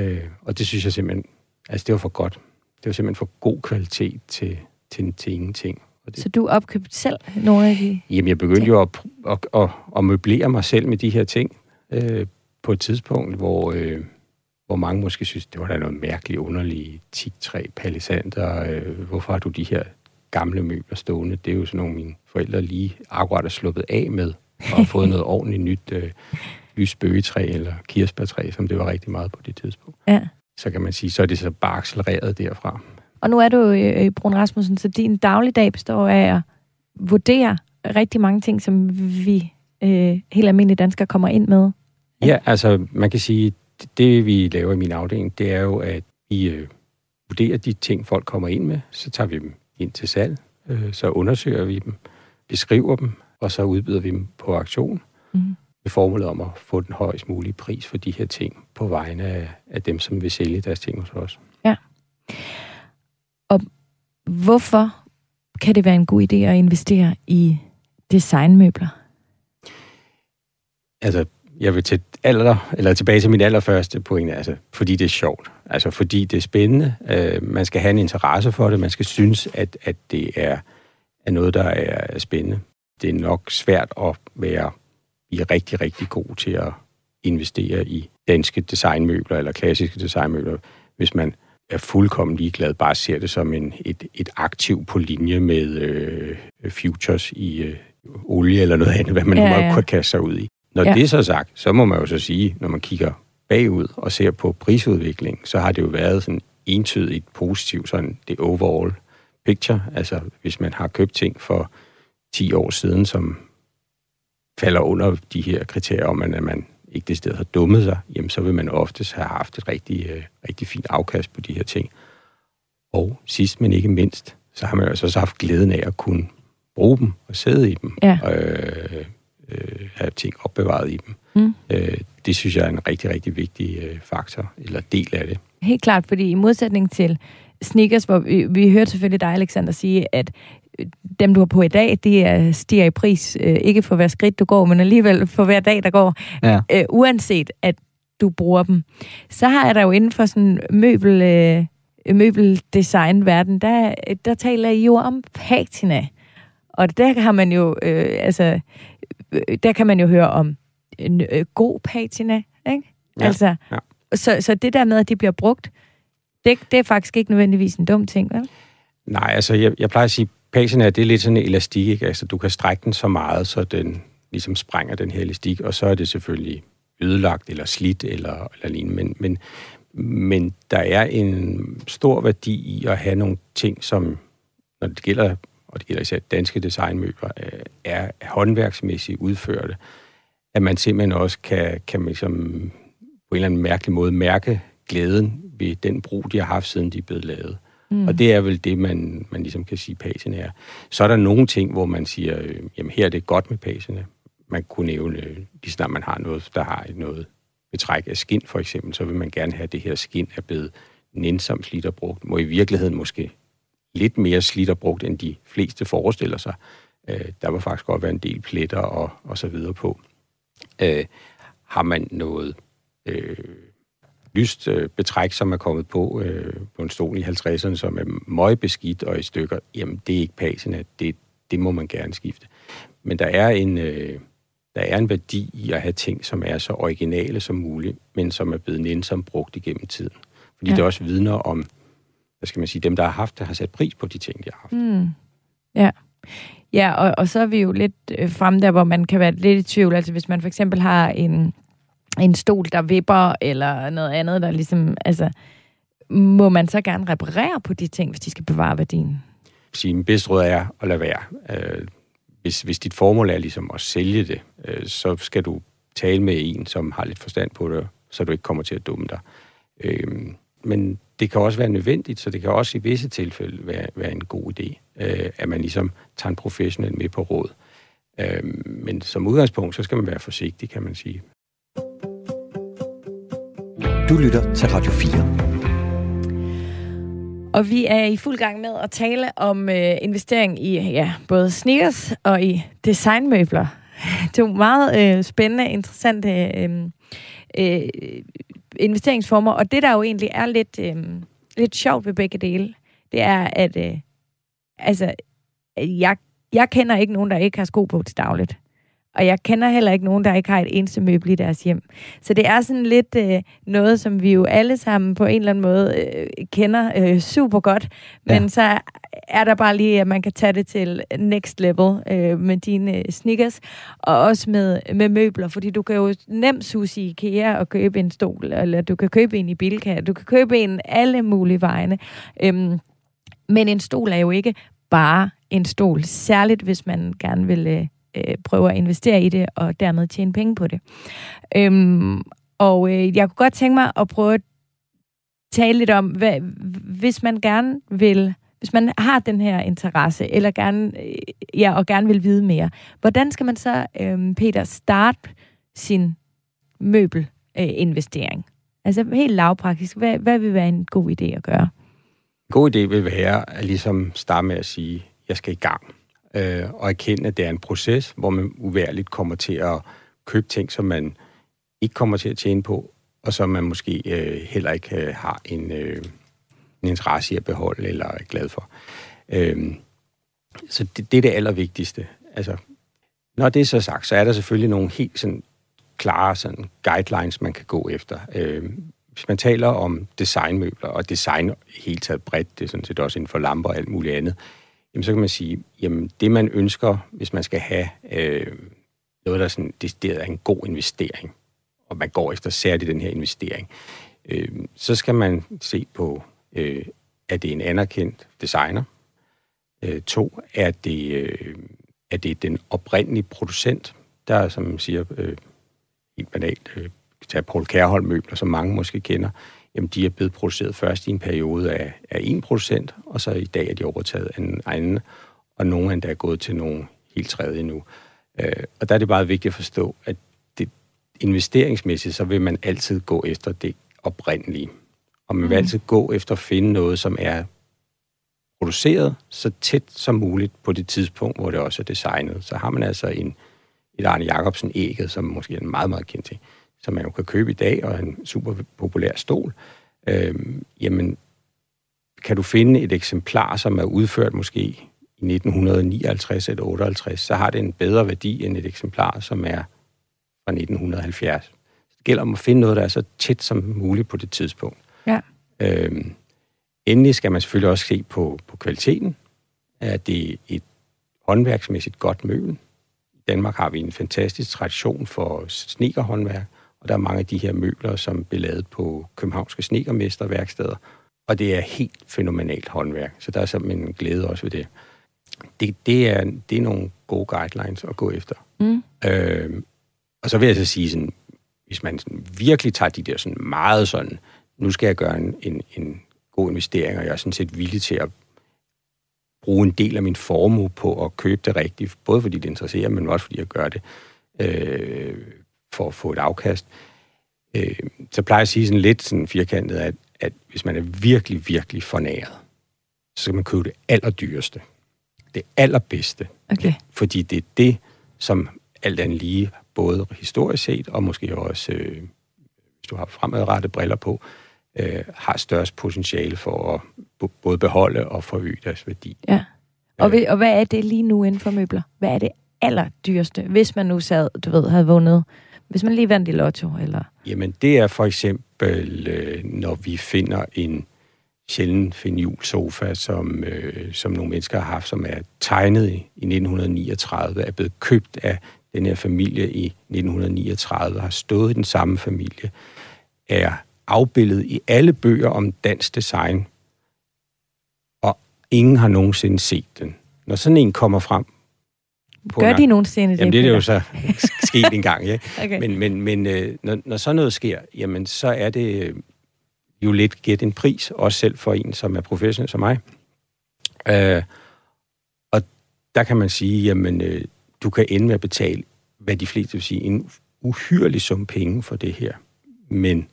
Øh, og det synes jeg simpelthen, altså det var for godt. Det var simpelthen for god kvalitet til, til, til ingenting. Og det, Så du opkøbte selv nogle af de... Jamen, jeg begyndte jo at, at, at, at møblere mig selv med de her ting øh, på et tidspunkt, hvor, øh, hvor mange måske synes, det var da noget mærkeligt, underligt teaktræ, palisander. Øh, hvorfor har du de her gamle møbler stående? Det er jo sådan nogle, mine forældre lige akkurat er sluppet af med, og har fået noget ordentligt nyt øh, lysbøgetræ eller kirsebærtræ, som det var rigtig meget på det tidspunkt. Ja. Så kan man sige, så er det så bare accelereret derfra. Og nu er du i i Brun Rasmussen, så din dagligdag består af at vurdere rigtig mange ting, som vi øh, helt almindelige danskere kommer ind med. Ja, altså man kan sige, det, det vi laver i min afdeling, det er jo, at vi øh, vurderer de ting, folk kommer ind med, så tager vi dem ind til salg, øh, så undersøger vi dem, beskriver dem, og så udbyder vi dem på auktion Mm. med formålet om at få den højst mulige pris for de her ting på vegne af, af dem, som vil sælge deres ting hos os. Hvorfor kan det være en god idé at investere i designmøbler? Altså, jeg vil til aller, eller tilbage til min allerførste pointe, altså, fordi det er sjovt. Altså, fordi det er spændende. Øh, man skal have en interesse for det. Man skal synes, at, at det er, er noget, der er spændende. Det er nok svært at være i rigtig, rigtig god til at investere i danske designmøbler eller klassiske designmøbler, hvis man er fuldkommen ligeglad, bare ser det som en, et, et aktiv på linje med øh, futures i øh, olie eller noget andet, hvad man ja, nu ja. kan kaste sig ud i. Når ja. det er så sagt, så må man jo så sige, når man kigger bagud og ser på prisudviklingen, så har det jo været sådan entydigt positivt, sådan det overall picture. Altså, hvis man har købt ting for 10 år siden, som falder under de her kriterier om, at man ikke det sted har dummet sig, jamen så vil man oftest have haft et rigtig, øh, rigtig fint afkast på de her ting. Og sidst, men ikke mindst, så har man altså også haft glæden af at kunne bruge dem og sidde i dem. Ja. Øh, øh, have ting opbevaret i dem. Mm. Øh, det synes jeg er en rigtig, rigtig vigtig øh, faktor, eller del af det. Helt klart, fordi i modsætning til sneakers, hvor vi, vi hørte selvfølgelig dig, Alexander, sige, at dem, du har på i dag, de er, stiger i pris, øh, ikke for hver skridt, du går, men alligevel for hver dag, der går, ja. øh, uanset at du bruger dem. Så har jeg der jo inden for sådan møbel, øh, møbeldesign-verden, der, der taler I jo om patina. Og der har man jo, øh, altså, øh, der kan man jo høre om en øh, god patina, ikke? Ja, altså, ja. Så, så det der med, at de bliver brugt, det, det er faktisk ikke nødvendigvis en dum ting, vel? Nej, altså jeg, jeg plejer at sige, patina det er lidt sådan en elastik, ikke? Altså du kan strække den så meget, så den ligesom sprænger den her elastik, og så er det selvfølgelig ødelagt eller slidt eller, eller lignende. Men, men, men der er en stor værdi i at have nogle ting, som, når det gælder og det gælder især danske designmøbler, øh, er håndværksmæssigt udførte, at man simpelthen også kan, kan man ligesom på en eller anden mærkelig måde mærke glæden ved den brug, de har haft, siden de er blevet lavet. Mm. Og det er vel det, man, man ligesom kan sige, pagen er. Så er der nogle ting, hvor man siger, øh, jamen her er det godt med pagene. Man kunne nævne, lige snart man har noget, der har noget betræk af skin for eksempel, så vil man gerne have, at det her skin er blevet nænsomt slidt og brugt. Må i virkeligheden måske lidt mere slidt og brugt, end de fleste forestiller sig. Øh, der var faktisk godt være en del pletter og, og så videre på. Øh, har man noget øh, lyst øh, betræk, som er kommet på øh, på en stol i 50'erne, som er møgbeskidt og i stykker, jamen det er ikke pasende, det, det må man gerne skifte. Men der er en... Øh, der er en værdi i at have ting, som er så originale som muligt, men som er blevet nænsomt brugt igennem tiden. Fordi ja. det også vidner om hvad skal man sige, dem, der har haft det, har sat pris på de ting, de har haft. Mm. Ja. Ja, og, og så er vi jo lidt øh, frem der, hvor man kan være lidt i tvivl. Altså hvis man for eksempel har en, en stol, der vipper, eller noget andet, der ligesom, altså, må man så gerne reparere på de ting, hvis de skal bevare værdien? Sige, min bedste råd er at lade være. Øh, hvis, hvis dit formål er ligesom at sælge det, øh, så skal du tale med en, som har lidt forstand på det, så du ikke kommer til at dumme dig. Øh, men det kan også være nødvendigt, så det kan også i visse tilfælde være, være en god idé, øh, at man ligesom tager en professionel med på råd. Øh, men som udgangspunkt, så skal man være forsigtig, kan man sige. Du lytter til Radio 4. Og vi er i fuld gang med at tale om øh, investering i ja, både sneakers og i designmøbler. Det er meget øh, spændende, interessante øh, øh, investeringsformer. Og det, der jo egentlig er lidt, øh, lidt sjovt ved begge dele, det er, at øh, altså, jeg, jeg kender ikke nogen, der ikke har sko på til dagligt. Og jeg kender heller ikke nogen, der ikke har et eneste møbel i deres hjem. Så det er sådan lidt øh, noget, som vi jo alle sammen på en eller anden måde øh, kender øh, super godt. Men ja. så er der bare lige, at man kan tage det til next level øh, med dine øh, sneakers. Og også med, med møbler, fordi du kan jo nemt sus i IKEA og købe en stol, eller du kan købe en i Bilka, du kan købe en alle mulige vegne. Øhm, men en stol er jo ikke bare en stol, særligt hvis man gerne vil øh, øh, prøve at investere i det, og dermed tjene penge på det. Øhm, og øh, jeg kunne godt tænke mig at prøve at tale lidt om, hvad, hvis man gerne vil, hvis man har den her interesse, eller gerne, øh, ja, og gerne vil vide mere, hvordan skal man så, øh, Peter, starte sin møbelinvestering? Altså helt lavpraktisk, hvad, hvad vil være en god idé at gøre? En god idé vil være at ligesom starte med at sige, jeg skal i gang øh, og erkende, at det er en proces, hvor man uværligt kommer til at købe ting, som man ikke kommer til at tjene på, og som man måske øh, heller ikke øh, har en, øh, en interesse i at beholde eller er glad for. Øh, så det, det er det allervigtigste. Altså, når det er så sagt, så er der selvfølgelig nogle helt sådan klare sådan guidelines, man kan gå efter. Øh, hvis man taler om designmøbler, og design helt taget bredt, det er sådan set også inden for lamper og alt muligt andet, jamen så kan man sige, jamen det man ønsker, hvis man skal have øh, noget, der sådan, det, er en god investering, og man går efter særligt den her investering, øh, så skal man se på, øh, er det en anerkendt designer? Øh, to, er det, øh, er det den oprindelige producent, der, som man siger, øh, helt banalt, øh, tage Paul Kærholm møbler, som mange måske kender, jamen de er blevet produceret først i en periode af, af en producent, og så i dag er de overtaget af en anden, og nogle endda er gået til nogle helt tredje nu. Øh, og der er det bare vigtigt at forstå, at det, investeringsmæssigt, så vil man altid gå efter det oprindelige. Og man vil mm. altid gå efter at finde noget, som er produceret så tæt som muligt på det tidspunkt, hvor det også er designet. Så har man altså en, et Arne Jacobsen ægget, som måske er en meget, meget kendt ting, som man jo kan købe i dag, og en super populær stol. Øhm, jamen, kan du finde et eksemplar, som er udført måske i 1959 eller 58, så har det en bedre værdi end et eksemplar, som er fra 1970. Det gælder om at finde noget, der er så tæt som muligt på det tidspunkt. Ja. Øhm, endelig skal man selvfølgelig også se på, på kvaliteten. Er det et håndværksmæssigt godt møbel? I Danmark har vi en fantastisk tradition for snekerhåndværk, og der er mange af de her møbler, som bliver lavet på københavnske snekermesterværksteder, og det er helt fænomenalt håndværk, så der er simpelthen en glæde også ved det. Det, det, er, det er nogle gode guidelines at gå efter. Mm. Øh, og så vil jeg så sige, sådan, hvis man sådan virkelig tager de der sådan meget sådan, nu skal jeg gøre en, en, en god investering, og jeg er sådan set villig til at bruge en del af min formue på at købe det rigtigt, både fordi det interesserer, men også fordi jeg gør det øh, for at få et afkast. Øh, så plejer jeg at sige sådan lidt sådan firkantet, at, at hvis man er virkelig, virkelig fornæret, så skal man købe det allerdyreste. Det allerbedste. Okay. Fordi det er det, som alt andet lige, både historisk set, og måske også, øh, hvis du har fremadrettede briller på, øh, har størst potentiale for at både beholde og forøge deres værdi. Ja. Og, øh. og hvad er det lige nu inden for møbler? Hvad er det allerdyreste, hvis man nu sad, du ved, havde vundet hvis man lige vandt i lotto, eller? Jamen, det er for eksempel, øh, når vi finder en sjælden sofa, som, øh, som nogle mennesker har haft, som er tegnet i, i 1939, er blevet købt af den her familie i 1939, har stået i den samme familie, er afbildet i alle bøger om dansk design, og ingen har nogensinde set den. Når sådan en kommer frem, på Gør de nogensinde det? Jamen, det er jo så sket en gang, ja. okay. Men, men, men øh, når, når sådan noget sker, jamen, så er det øh, jo lidt gæt en pris, også selv for en, som er professionel som mig. Øh, og der kan man sige, jamen, øh, du kan ende med at betale, hvad de fleste vil sige, en uhyrelig sum penge for det her. Men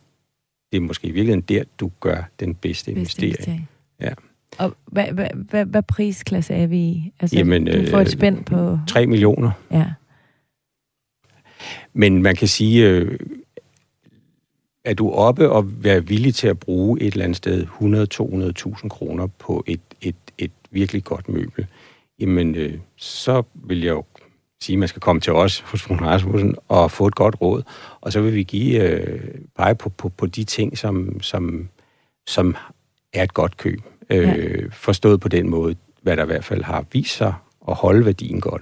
det er måske i virkeligheden der, du gør den bedste, bedste investering. investering. Ja. Og hvad, hvad, hvad, hvad prisklasse er vi i? Altså, Jamen, du får et øh, spænd på... 3 millioner. Ja. Men man kan sige, øh, er du oppe og være villig til at bruge et eller andet sted 100-200.000 kroner på et, et, et virkelig godt møbel, jamen øh, så vil jeg jo sige, at man skal komme til os hos Rune Rasmussen og få et godt råd, og så vil vi give øh, pege på, på, på de ting, som, som, som er et godt køb. Øh, ja. Forstået på den måde, hvad der i hvert fald har vist sig at holde værdien godt.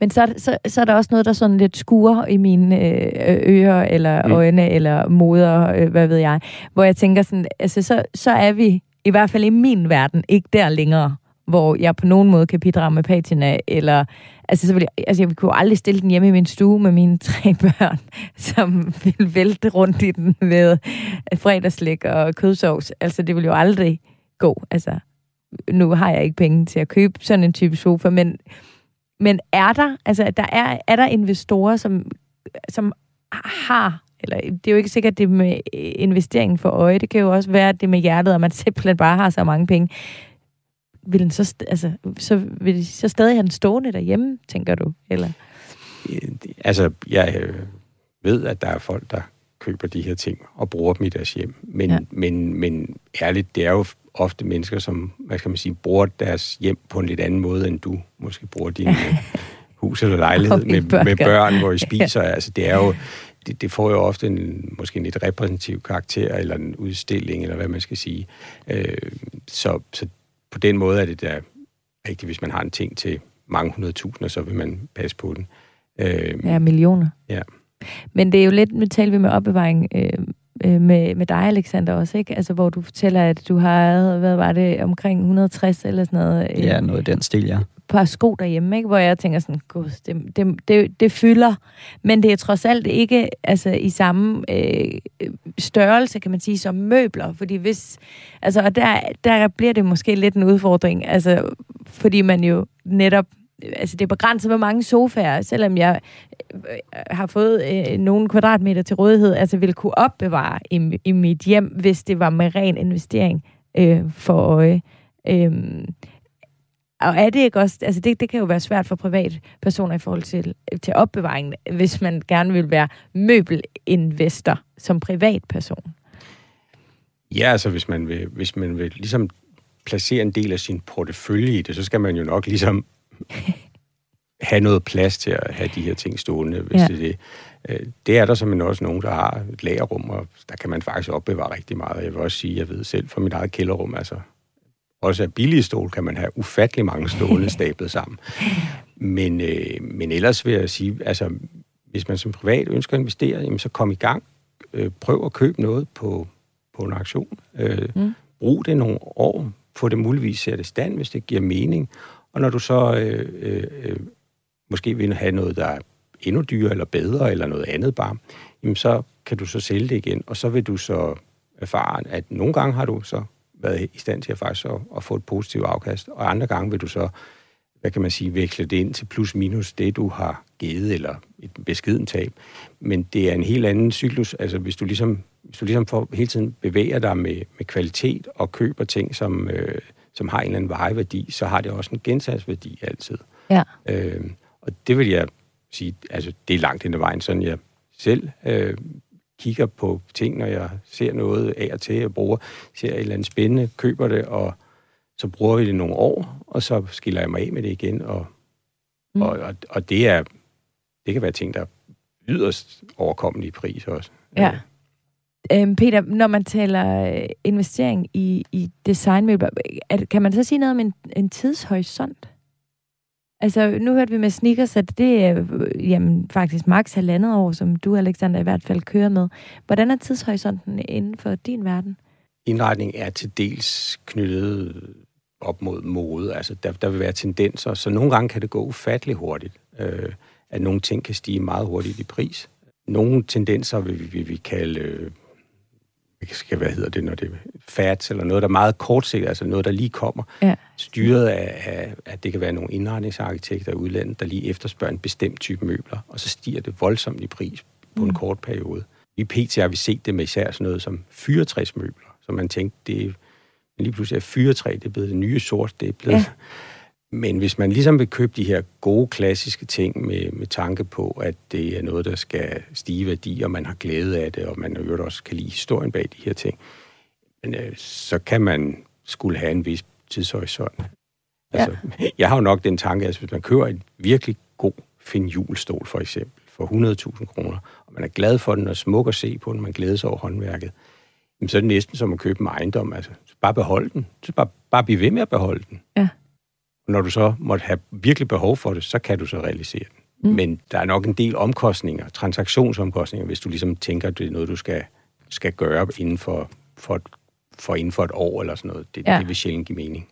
Men så, så, så er der også noget, der sådan lidt skuer i mine øh, ører, eller mm. øjne, eller moder, øh, hvad ved jeg. Hvor jeg tænker sådan, altså så, så er vi, i hvert fald i min verden, ikke der længere, hvor jeg på nogen måde kan bidrage med patina, eller, altså, så vil jeg, altså jeg kunne aldrig stille den hjemme i min stue med mine tre børn, som vil vælte rundt i den med fredagslæg og kødsovs. Altså det vil jo aldrig gå. Altså, nu har jeg ikke penge til at købe sådan en type sofa, men, men er der, altså, der er, er der investorer, som, som har, eller det er jo ikke sikkert, det med investeringen for øje, det kan jo også være det med hjertet, at man simpelthen bare har så mange penge. Vil den så, altså, så vil de så stadig have den stående derhjemme, tænker du? Eller? altså, jeg øh, ved, at der er folk, der køber de her ting og bruger dem i deres hjem. Men, ja. men, men ærligt, det er jo ofte mennesker, som, hvad skal man sige, bruger deres hjem på en lidt anden måde, end du måske bruger din øh, hus eller lejlighed med, med børn, hvor I spiser. Ja. Altså, det er jo, det, det får jo ofte en, måske en lidt repræsentativ karakter, eller en udstilling, eller hvad man skal sige. Øh, så, så på den måde er det da rigtigt, hvis man har en ting til mange hundredtusinder, så vil man passe på den. Øh, ja, millioner. Ja. Men det er jo lidt, nu taler vi med opbevaring øh, øh, med, med dig, Alexander, også, ikke? Altså, hvor du fortæller, at du har, hvad var det, omkring 160 eller sådan noget? Øh, ja, noget i den stil, ja. Par sko derhjemme, ikke? Hvor jeg tænker sådan, gud, det, det, det, det fylder. Men det er trods alt ikke altså, i samme øh, størrelse, kan man sige, som møbler. Fordi hvis, altså, og der, der bliver det måske lidt en udfordring, altså, fordi man jo netop altså det er begrænset, hvor mange sofaer, selvom jeg øh, har fået øh, nogle kvadratmeter til rådighed, altså vil kunne opbevare i, i mit hjem, hvis det var med ren investering øh, for øje. Øh, og er det ikke også, altså det, det kan jo være svært for privatpersoner i forhold til, til opbevaringen, hvis man gerne vil være møbelinvestor som privatperson. Ja, altså hvis man vil, hvis man vil ligesom placere en del af sin portefølje i det, så skal man jo nok ligesom have noget plads til at have de her ting stående, hvis ja. det er det. Øh, det er der simpelthen også nogen, der har et lagerrum, og der kan man faktisk opbevare rigtig meget. Jeg vil også sige, jeg ved selv fra mit eget kælderrum, altså også af billige stol kan man have ufattelig mange stole stablet sammen. Men, øh, men ellers vil jeg sige, altså hvis man som privat ønsker at investere, jamen, så kom i gang. Øh, prøv at købe noget på, på en aktion. Øh, mm. Brug det nogle år. Få det muligvis sætte i stand, hvis det giver mening. Og når du så øh, øh, øh, måske vil have noget, der er endnu dyrere eller bedre, eller noget andet bare, jamen så kan du så sælge det igen, og så vil du så erfare, at nogle gange har du så været i stand til at faktisk at, at få et positivt afkast, og andre gange vil du så, hvad kan man sige, veksle det ind til plus minus det, du har givet, eller et beskeden tab. Men det er en helt anden cyklus, altså hvis du ligesom, hvis du ligesom får, hele tiden bevæger dig med, med kvalitet og køber ting, som, øh, som har en eller anden vejeværdi, så har det også en gensagsværdi altid. Ja. Øh, og det vil jeg sige, altså det er langt hen ad vejen, sådan jeg selv øh, kigger på ting, når jeg ser noget af og til, jeg bruger, ser et eller andet spændende, køber det, og så bruger vi det nogle år, og så skiller jeg mig af med det igen, og, mm. og, og, og det er, det kan være ting, der er yderst overkommelige i pris også. Ja. Øhm, Peter, når man taler øh, investering i, i designmøbler, kan man så sige noget om en, en tidshorisont? Altså, nu hørte vi med sneakers, at det er øh, jamen, faktisk maks halvandet år, som du, Alexander, i hvert fald kører med. Hvordan er tidshorisonten inden for din verden? Indretning er til dels knyttet op mod mode. Altså, der, der vil være tendenser, så nogle gange kan det gå ufattelig hurtigt. Øh, at nogle ting kan stige meget hurtigt i pris. Nogle tendenser vil vi, vil vi kalde øh, skal, hvad hedder det, når det er fats, eller noget, der er meget kortsigtet, altså noget, der lige kommer, ja. styret af, af, at det kan være nogle indretningsarkitekter i udlandet, der lige efterspørger en bestemt type møbler, og så stiger det voldsomt i pris på mm. en kort periode. I PT har vi set det med især sådan noget som fyretræsmøbler, så man tænkte, det er, lige pludselig er fyretræ, det er blevet det nye sort, det er blevet... Ja men hvis man ligesom vil købe de her gode, klassiske ting med, med tanke på, at det er noget, der skal stige værdi, og man har glæde af det, og man jo også kan lide historien bag de her ting, men, øh, så kan man skulle have en vis tidshorisont. Altså, ja. Jeg har jo nok den tanke, at hvis man køber en virkelig god fin julestol for eksempel, for 100.000 kroner, og man er glad for den og smuk at se på den, man glæder sig over håndværket, så er det næsten som at købe en ejendom. Altså, bare behold den. Så bare, bare blive ved med at beholde den. Ja. Når du så måtte have virkelig behov for det, så kan du så realisere den. Mm. Men der er nok en del omkostninger, transaktionsomkostninger, hvis du ligesom tænker, at det er noget, du skal, skal gøre inden for, for, for inden for et år eller sådan noget. Det, ja. det vil sjældent give mening.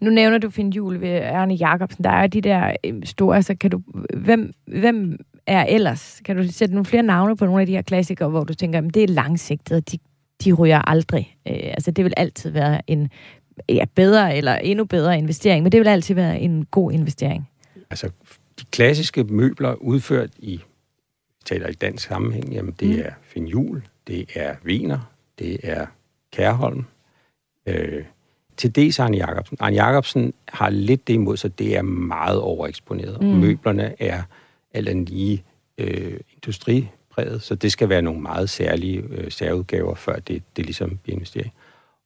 Nu nævner du Finn Jul ved Erne Jacobsen. Der er de der øh, store, altså kan du, hvem, hvem er ellers? Kan du sætte nogle flere navne på nogle af de her klassikere, hvor du tænker, at det er langsigtet, og de, de ryger aldrig. Øh, altså det vil altid være en ja, bedre eller endnu bedre investering, men det vil altid være en god investering. Altså, de klassiske møbler udført i, taler i dansk sammenhæng, jamen det mm. er Finjul, det er Wiener, det er Kærholm, øh, til dels Arne Jacobsen. Arne Jacobsen har lidt det imod sig, det er meget overeksponeret. Mm. Møblerne er, alt andet lige øh, industripræget, så det skal være nogle meget særlige øh, særudgaver, før det, det ligesom bliver investering.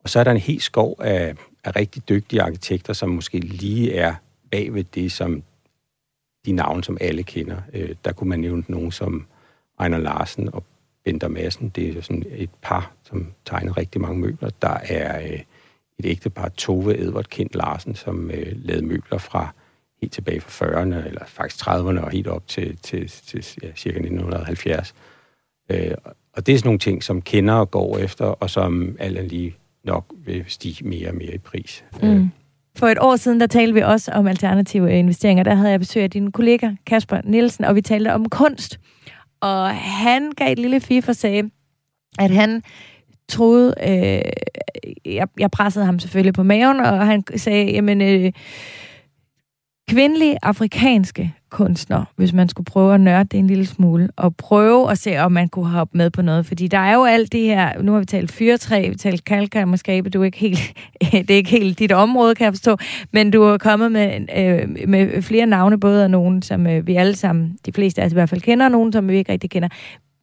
Og så er der en hel skov af, af rigtig dygtige arkitekter, som måske lige er bag ved det, som de navne, som alle kender. Øh, der kunne man nævne nogen som Ejner Larsen og Bender Madsen. Det er sådan et par, som tegner rigtig mange møbler. Der er øh, et ægtepar, Tove Edvard Kind Larsen, som øh, lavede møbler fra helt tilbage fra 40'erne, eller faktisk 30'erne og helt op til, til, til ja, cirka 1970. Øh, og det er sådan nogle ting, som kender og går efter, og som alle lige nok vil stige mere og mere i pris. Mm. For et år siden, der talte vi også om alternative investeringer. Der havde jeg besøg af din kollega Kasper Nielsen, og vi talte om kunst. Og han gav et lille fif og sagde, at han troede, øh, jeg, jeg pressede ham selvfølgelig på maven, og han sagde, jamen, øh, kvindelige afrikanske kunstnere, hvis man skulle prøve at nørde det en lille smule, og prøve at se, om man kunne hoppe med på noget. Fordi der er jo alt det her, nu har vi talt fyrtræ, vi har talt måske du er ikke helt, det er ikke helt dit område, kan jeg forstå, men du er kommet med, øh, med flere navne, både af nogen, som øh, vi alle sammen, de fleste af os i hvert fald kender, og nogen, som vi ikke rigtig kender.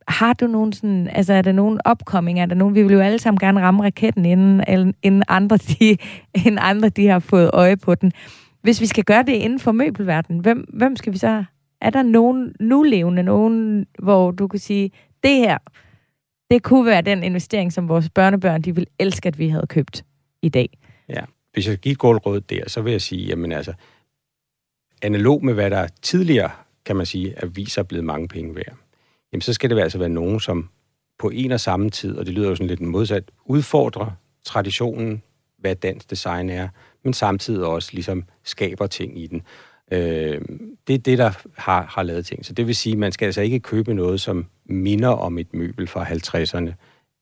Har du nogen sådan, altså er der nogen opkomming, er der nogen, vi vil jo alle sammen gerne ramme raketten, inden, inden, andre, de, inden andre de har fået øje på den. Hvis vi skal gøre det inden for møbelverdenen, hvem, hvem skal vi så... Er der nogen nulevende, nogen, hvor du kan sige, det her, det kunne være den investering, som vores børnebørn, de vil elske, at vi havde købt i dag? Ja, hvis jeg skal give et godt råd der, så vil jeg sige, jamen altså, analog med hvad der tidligere, kan man sige, at viser er blevet mange penge værd, jamen så skal det altså være nogen, som på en og samme tid, og det lyder jo sådan lidt modsat, udfordrer traditionen, hvad dansk design er, men samtidig også ligesom skaber ting i den. Øh, det er det, der har, har lavet ting. Så det vil sige, at man skal altså ikke købe noget, som minder om et møbel fra 50'erne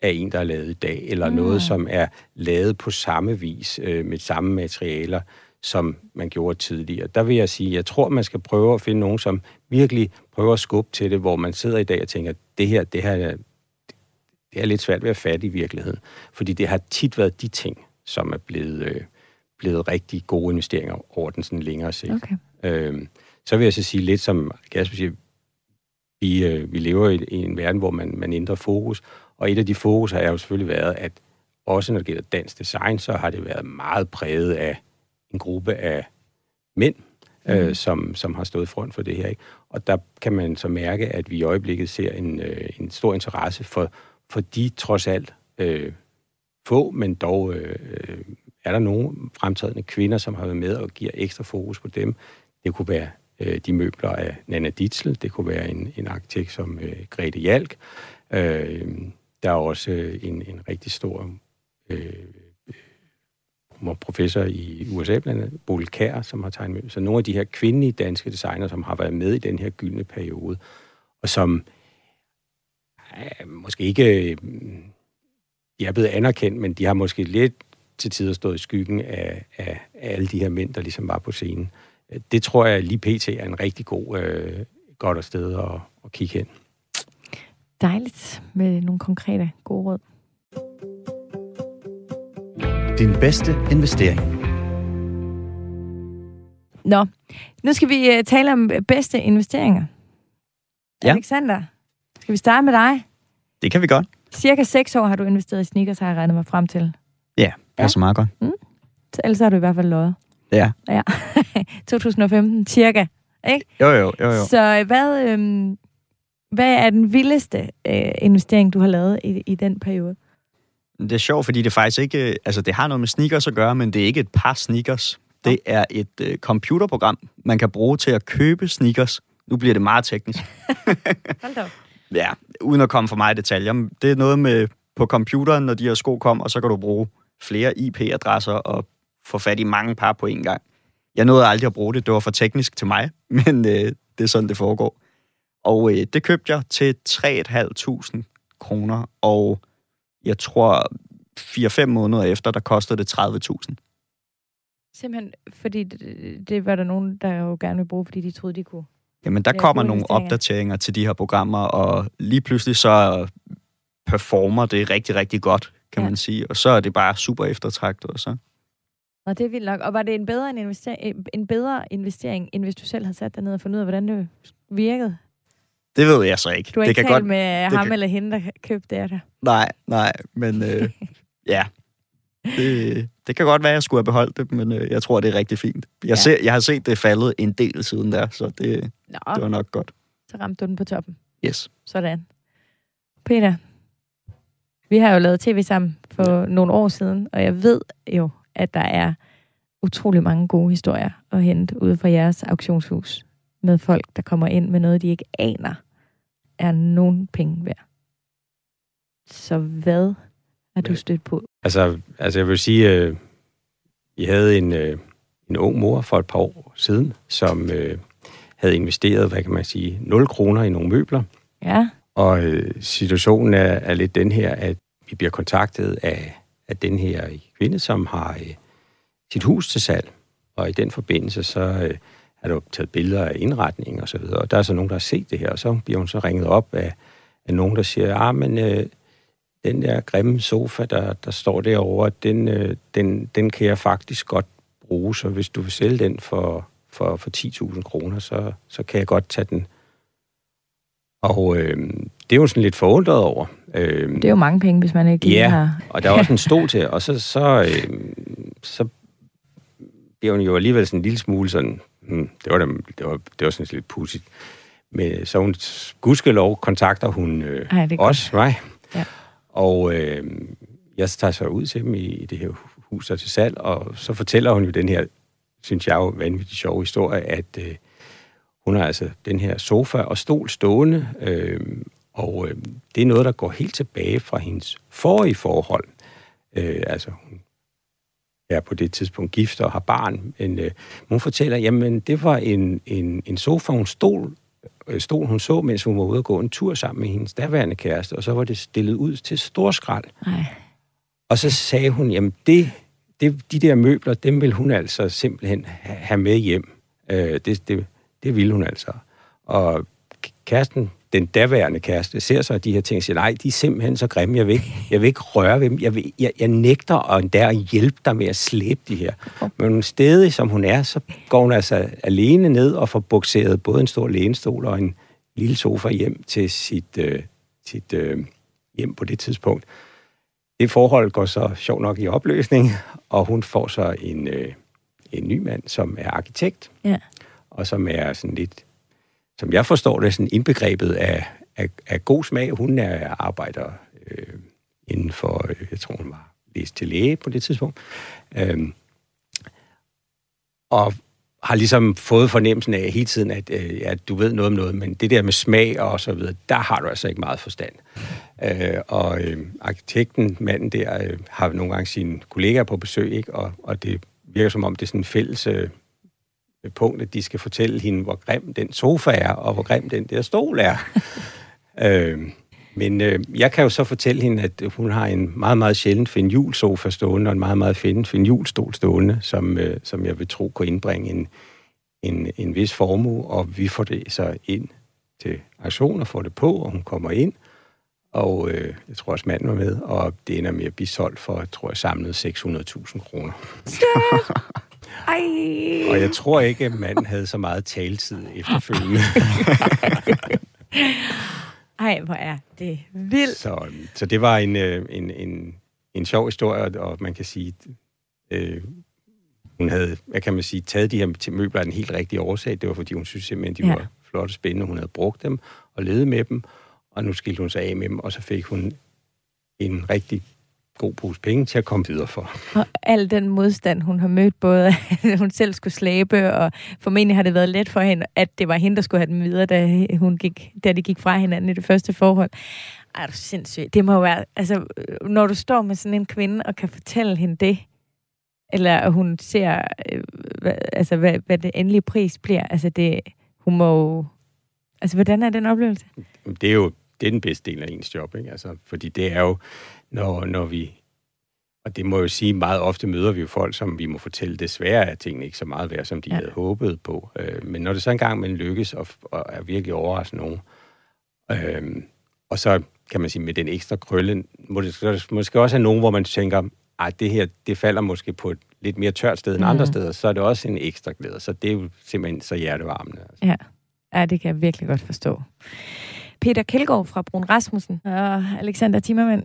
af en, der er lavet i dag, eller mm. noget, som er lavet på samme vis, øh, med samme materialer, som man gjorde tidligere. Der vil jeg sige, jeg tror, man skal prøve at finde nogen, som virkelig prøver at skubbe til det, hvor man sidder i dag og tænker, det her, det her det er lidt svært ved at fatte i virkeligheden. Fordi det har tit været de ting, som er blevet, øh, blevet rigtig gode investeringer over den sådan længere sigt. Okay. Øhm, så vil jeg så sige lidt som Kasper siger, vi, øh, vi lever i, i en verden, hvor man, man ændrer fokus, og et af de fokus har jo selvfølgelig været, at også når det gælder dansk design, så har det været meget præget af en gruppe af mænd, mm. øh, som, som har stået front for det her. Ikke? Og der kan man så mærke, at vi i øjeblikket ser en, øh, en stor interesse for, for de trods alt øh, få, men dog øh, er der nogle fremtrædende kvinder, som har været med og giver ekstra fokus på dem. Det kunne være øh, de møbler af Nana Ditzel, det kunne være en, en arkitekt som øh, Grete Jalk. Øh, der er også øh, en, en rigtig stor øh, øh professor i USA, blandt andet Boel Kær, som har tegnet møbler. Så nogle af de her kvindelige danske designer, som har været med i den her gyldne periode, og som øh, måske ikke øh, de er blevet anerkendt, men de har måske lidt til tider stået i skyggen af, af, af alle de her mænd, der ligesom var på scenen. Det tror jeg lige pt. er en rigtig god, øh, godt sted at, at kigge hen. Dejligt med nogle konkrete gode råd. Din bedste investering. Nå, nu skal vi uh, tale om bedste investeringer. Ja. Alexander, skal vi starte med dig? Det kan vi godt. Cirka seks år har du investeret i sneakers, har jeg regnet mig frem til. Ja, ja. meget godt. Mm. Ellers har du i hvert fald løjet. Ja. Ja. 2015, cirka. Ikke? Jo, jo, jo, jo. Så hvad, øhm, hvad er den vildeste øh, investering, du har lavet i, i den periode? Det er sjovt, fordi det faktisk ikke... Altså, det har noget med sneakers at gøre, men det er ikke et par sneakers. Det er et øh, computerprogram, man kan bruge til at købe sneakers. Nu bliver det meget teknisk. Hold da Ja, uden at komme for meget i detaljer. Det er noget med på computeren, når de her sko kommer, så kan du bruge flere IP-adresser og få fat i mange par på en gang. Jeg nåede aldrig at bruge det, det var for teknisk til mig, men øh, det er sådan, det foregår. Og øh, det købte jeg til 3.500 kroner, og jeg tror 4-5 måneder efter, der kostede det 30.000. Simpelthen, fordi det, det var der nogen, der jo gerne ville bruge, fordi de troede, de kunne Jamen, der kommer nogle opdateringer til de her programmer, og lige pludselig så performer det rigtig, rigtig godt, kan ja. man sige. Og så er det bare super eftertragtet, og så Nå, det er vildt nok. Og var det en bedre, en investering, en bedre investering, end hvis du selv havde sat dig ned og fundet ud af, hvordan det virkede? Det ved jeg så ikke. Du har det ikke kan talt godt... med det ham kan- eller hende, der købte det der. Nej, nej, men øh, ja. Det, det kan godt være, at jeg skulle have beholdt det, men øh, jeg tror, det er rigtig fint. Jeg, ja. ser, jeg har set det faldet en del siden der, så det, Nå, det var nok godt. så ramte du den på toppen. Yes. Sådan. Peter, vi har jo lavet tv sammen for nogle år siden, og jeg ved jo, at der er utrolig mange gode historier at hente ude fra jeres auktionshus med folk, der kommer ind med noget, de ikke aner er nogen penge værd. Så hvad har du Ja. stødt på? Altså, altså jeg vil sige, øh, vi havde en, øh, en ung mor for et par år siden, som øh, havde investeret, hvad kan man sige, 0 kroner i nogle møbler. Ja, og øh, situationen er, er lidt den her, at vi bliver kontaktet af, af den her kvinde, som har øh, sit hus til salg. Og i den forbindelse, så øh, er der taget billeder af indretningen og så videre. Og der er så nogen, der har set det her, og så bliver hun så ringet op af, af nogen, der siger, ah, men øh, den der grimme sofa, der, der står derovre, den, øh, den, den kan jeg faktisk godt bruge, så hvis du vil sælge den for, for, for 10.000 kroner, så, så kan jeg godt tage den. Og øh, det er jo sådan lidt forundret over. Øh, det er jo mange penge, hvis man ikke lige Ja. har... og der er også en stol til, og så, så, øh, så bliver hun jo alligevel sådan en lille smule sådan, hmm, det var, da, det var, det var sådan lidt pudsigt. Men så hun, gudskelov, kontakter hun øh, Ej, også mig. Ja. Og øh, jeg tager så ud til dem i, i det her hus, der er til salg, og så fortæller hun jo den her, synes jeg jo, vanvittig sjove historie, at øh, hun har altså den her sofa og stol stående, øh, og øh, det er noget, der går helt tilbage fra hendes forrige forhold. Øh, altså, hun er på det tidspunkt gift og har barn, men øh, hun fortæller, jamen, det var en, en, en sofa, hun stol, øh, stol, hun så, mens hun var ude at gå en tur sammen med hendes daværende kæreste, og så var det stillet ud til storskrald. Nej. Og så sagde hun, jamen det, det, de der møbler, dem vil hun altså simpelthen ha- have med hjem. Øh, det, det, det ville hun altså. Og kæresten, den daværende kæreste, ser så de her ting og siger, nej, de er simpelthen så grimme, jeg vil ikke, jeg vil ikke røre ved dem. Jeg, vil, jeg, jeg nægter at endda at hjælpe dig med at slæbe de her. Men stedig som hun er, så går hun altså alene ned og får bukseret både en stor lænestol og en lille sofa hjem til sit, øh, sit øh, hjem på det tidspunkt. Det forhold går så sjov nok i opløsning, og hun får så en, øh, en ny mand, som er arkitekt, Ja og som er sådan lidt, som jeg forstår det, sådan indbegrebet af, af, af god smag. Hun er arbejder øh, inden for, øh, jeg tror hun var læst til læge på det tidspunkt, øh, og har ligesom fået fornemmelsen af hele tiden, at øh, ja, du ved noget om noget, men det der med smag og så videre, der har du altså ikke meget forstand. Øh, og øh, arkitekten, manden der, øh, har nogle gange sine kollegaer på besøg, ikke? Og, og det virker som om, det er sådan en fælles øh, punkt, at de skal fortælle hende, hvor grim den sofa er, og hvor grim den der stol er. øh, men øh, jeg kan jo så fortælle hende, at hun har en meget, meget sjældent fin sofa stående, og en meget, meget fin fin stol stående, som, øh, som jeg vil tro kunne indbringe en, en, en vis formue, og vi får det så ind til aktion og får det på, og hun kommer ind, og øh, jeg tror også manden var med, og det ender med at blive solgt for, jeg tror jeg samlet 600.000 kroner. Ej. Og jeg tror ikke, at manden havde så meget taletid efterfølgende. Ej, hvor er det vildt. Så, så det var en, øh, en, en, en sjov historie, og man kan sige, øh, hun havde, hvad kan man sige, taget de her til møbler af den helt rigtige årsag. Det var, fordi hun synes simpelthen, de ja. var flotte og spændende. Hun havde brugt dem og levet med dem, og nu skilte hun sig af med dem, og så fik hun en rigtig god pose penge til at komme videre for. Og al den modstand, hun har mødt, både at hun selv skulle slæbe, og formentlig har det været let for hende, at det var hende, der skulle have den videre, da, hun gik, da de gik fra hinanden i det første forhold. Ej, det er sindssygt. Det må jo være, altså, når du står med sådan en kvinde, og kan fortælle hende det, eller at hun ser, øh, hvad, altså, hvad, hvad det endelige pris bliver, altså det, hun må jo, altså, hvordan er den oplevelse? Det er jo det er den bedste del af ens job, ikke? Altså, fordi det er jo, når, når vi... Og det må jeg jo sige, meget ofte møder vi jo folk, som vi må fortælle, desværre er tingene ikke så meget værd, som de Ja. havde håbet på. Øh, men når det så engang man lykkes og, og er virkelig overrasket nogen, øh, og så kan man sige, med den ekstra krølle, må det måske også have nogen, hvor man tænker, at det her, det falder måske på et lidt mere tørt sted end Mm. andre steder, så er det også en ekstra glæde. Så det er jo simpelthen så hjertevarmende. Altså. Ja. ja, det kan jeg virkelig godt forstå. Peter Kjeldgaard fra Brun Rasmussen og Alexander Timmermann.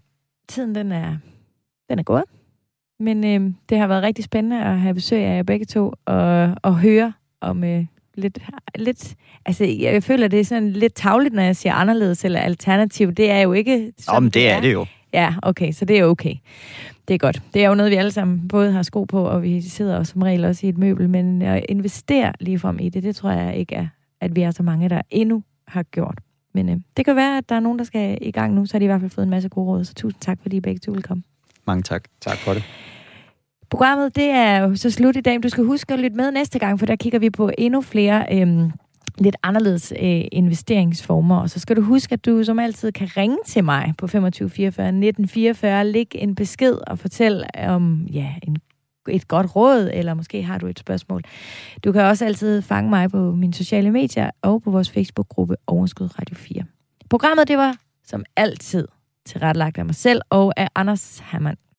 Tiden, den er, den er gået. Men øh, det har været rigtig spændende at have besøg af jer begge to og, og høre om øh, lidt, lidt... Altså, jeg føler, det er sådan lidt tavligt, når jeg siger anderledes eller alternativ. Det er jo ikke... sådan, Om det er det jo. Ja, okay, så det er okay. Det er godt. Det er jo noget, vi alle sammen både har sko på, og vi sidder jo som regel også i et møbel, men at investere ligefrem i det, det tror jeg ikke er, at vi er så mange, der endnu har gjort. Men øh, det kan være, at der er nogen, der skal i gang nu, så har de i hvert fald fået en masse gode råd, så tusind tak, fordi I begge to vil komme. Mange tak. Tak for det. Programmet, det er jo så slut i dag, men du skal huske at lytte med næste gang, for der kigger vi på endnu flere øhm, lidt anderledes øh, investeringsformer. Og så skal du huske, at du som altid kan ringe til mig på 25 44 19 44, læg en besked og fortæl om ja, en, et godt råd, eller måske har du et spørgsmål. Du kan også altid fange mig på mine sociale medier og på vores Facebook-gruppe Overskud Radio 4. Programmet, det var som altid tilrettelagt af mig selv og af Anders Hammann.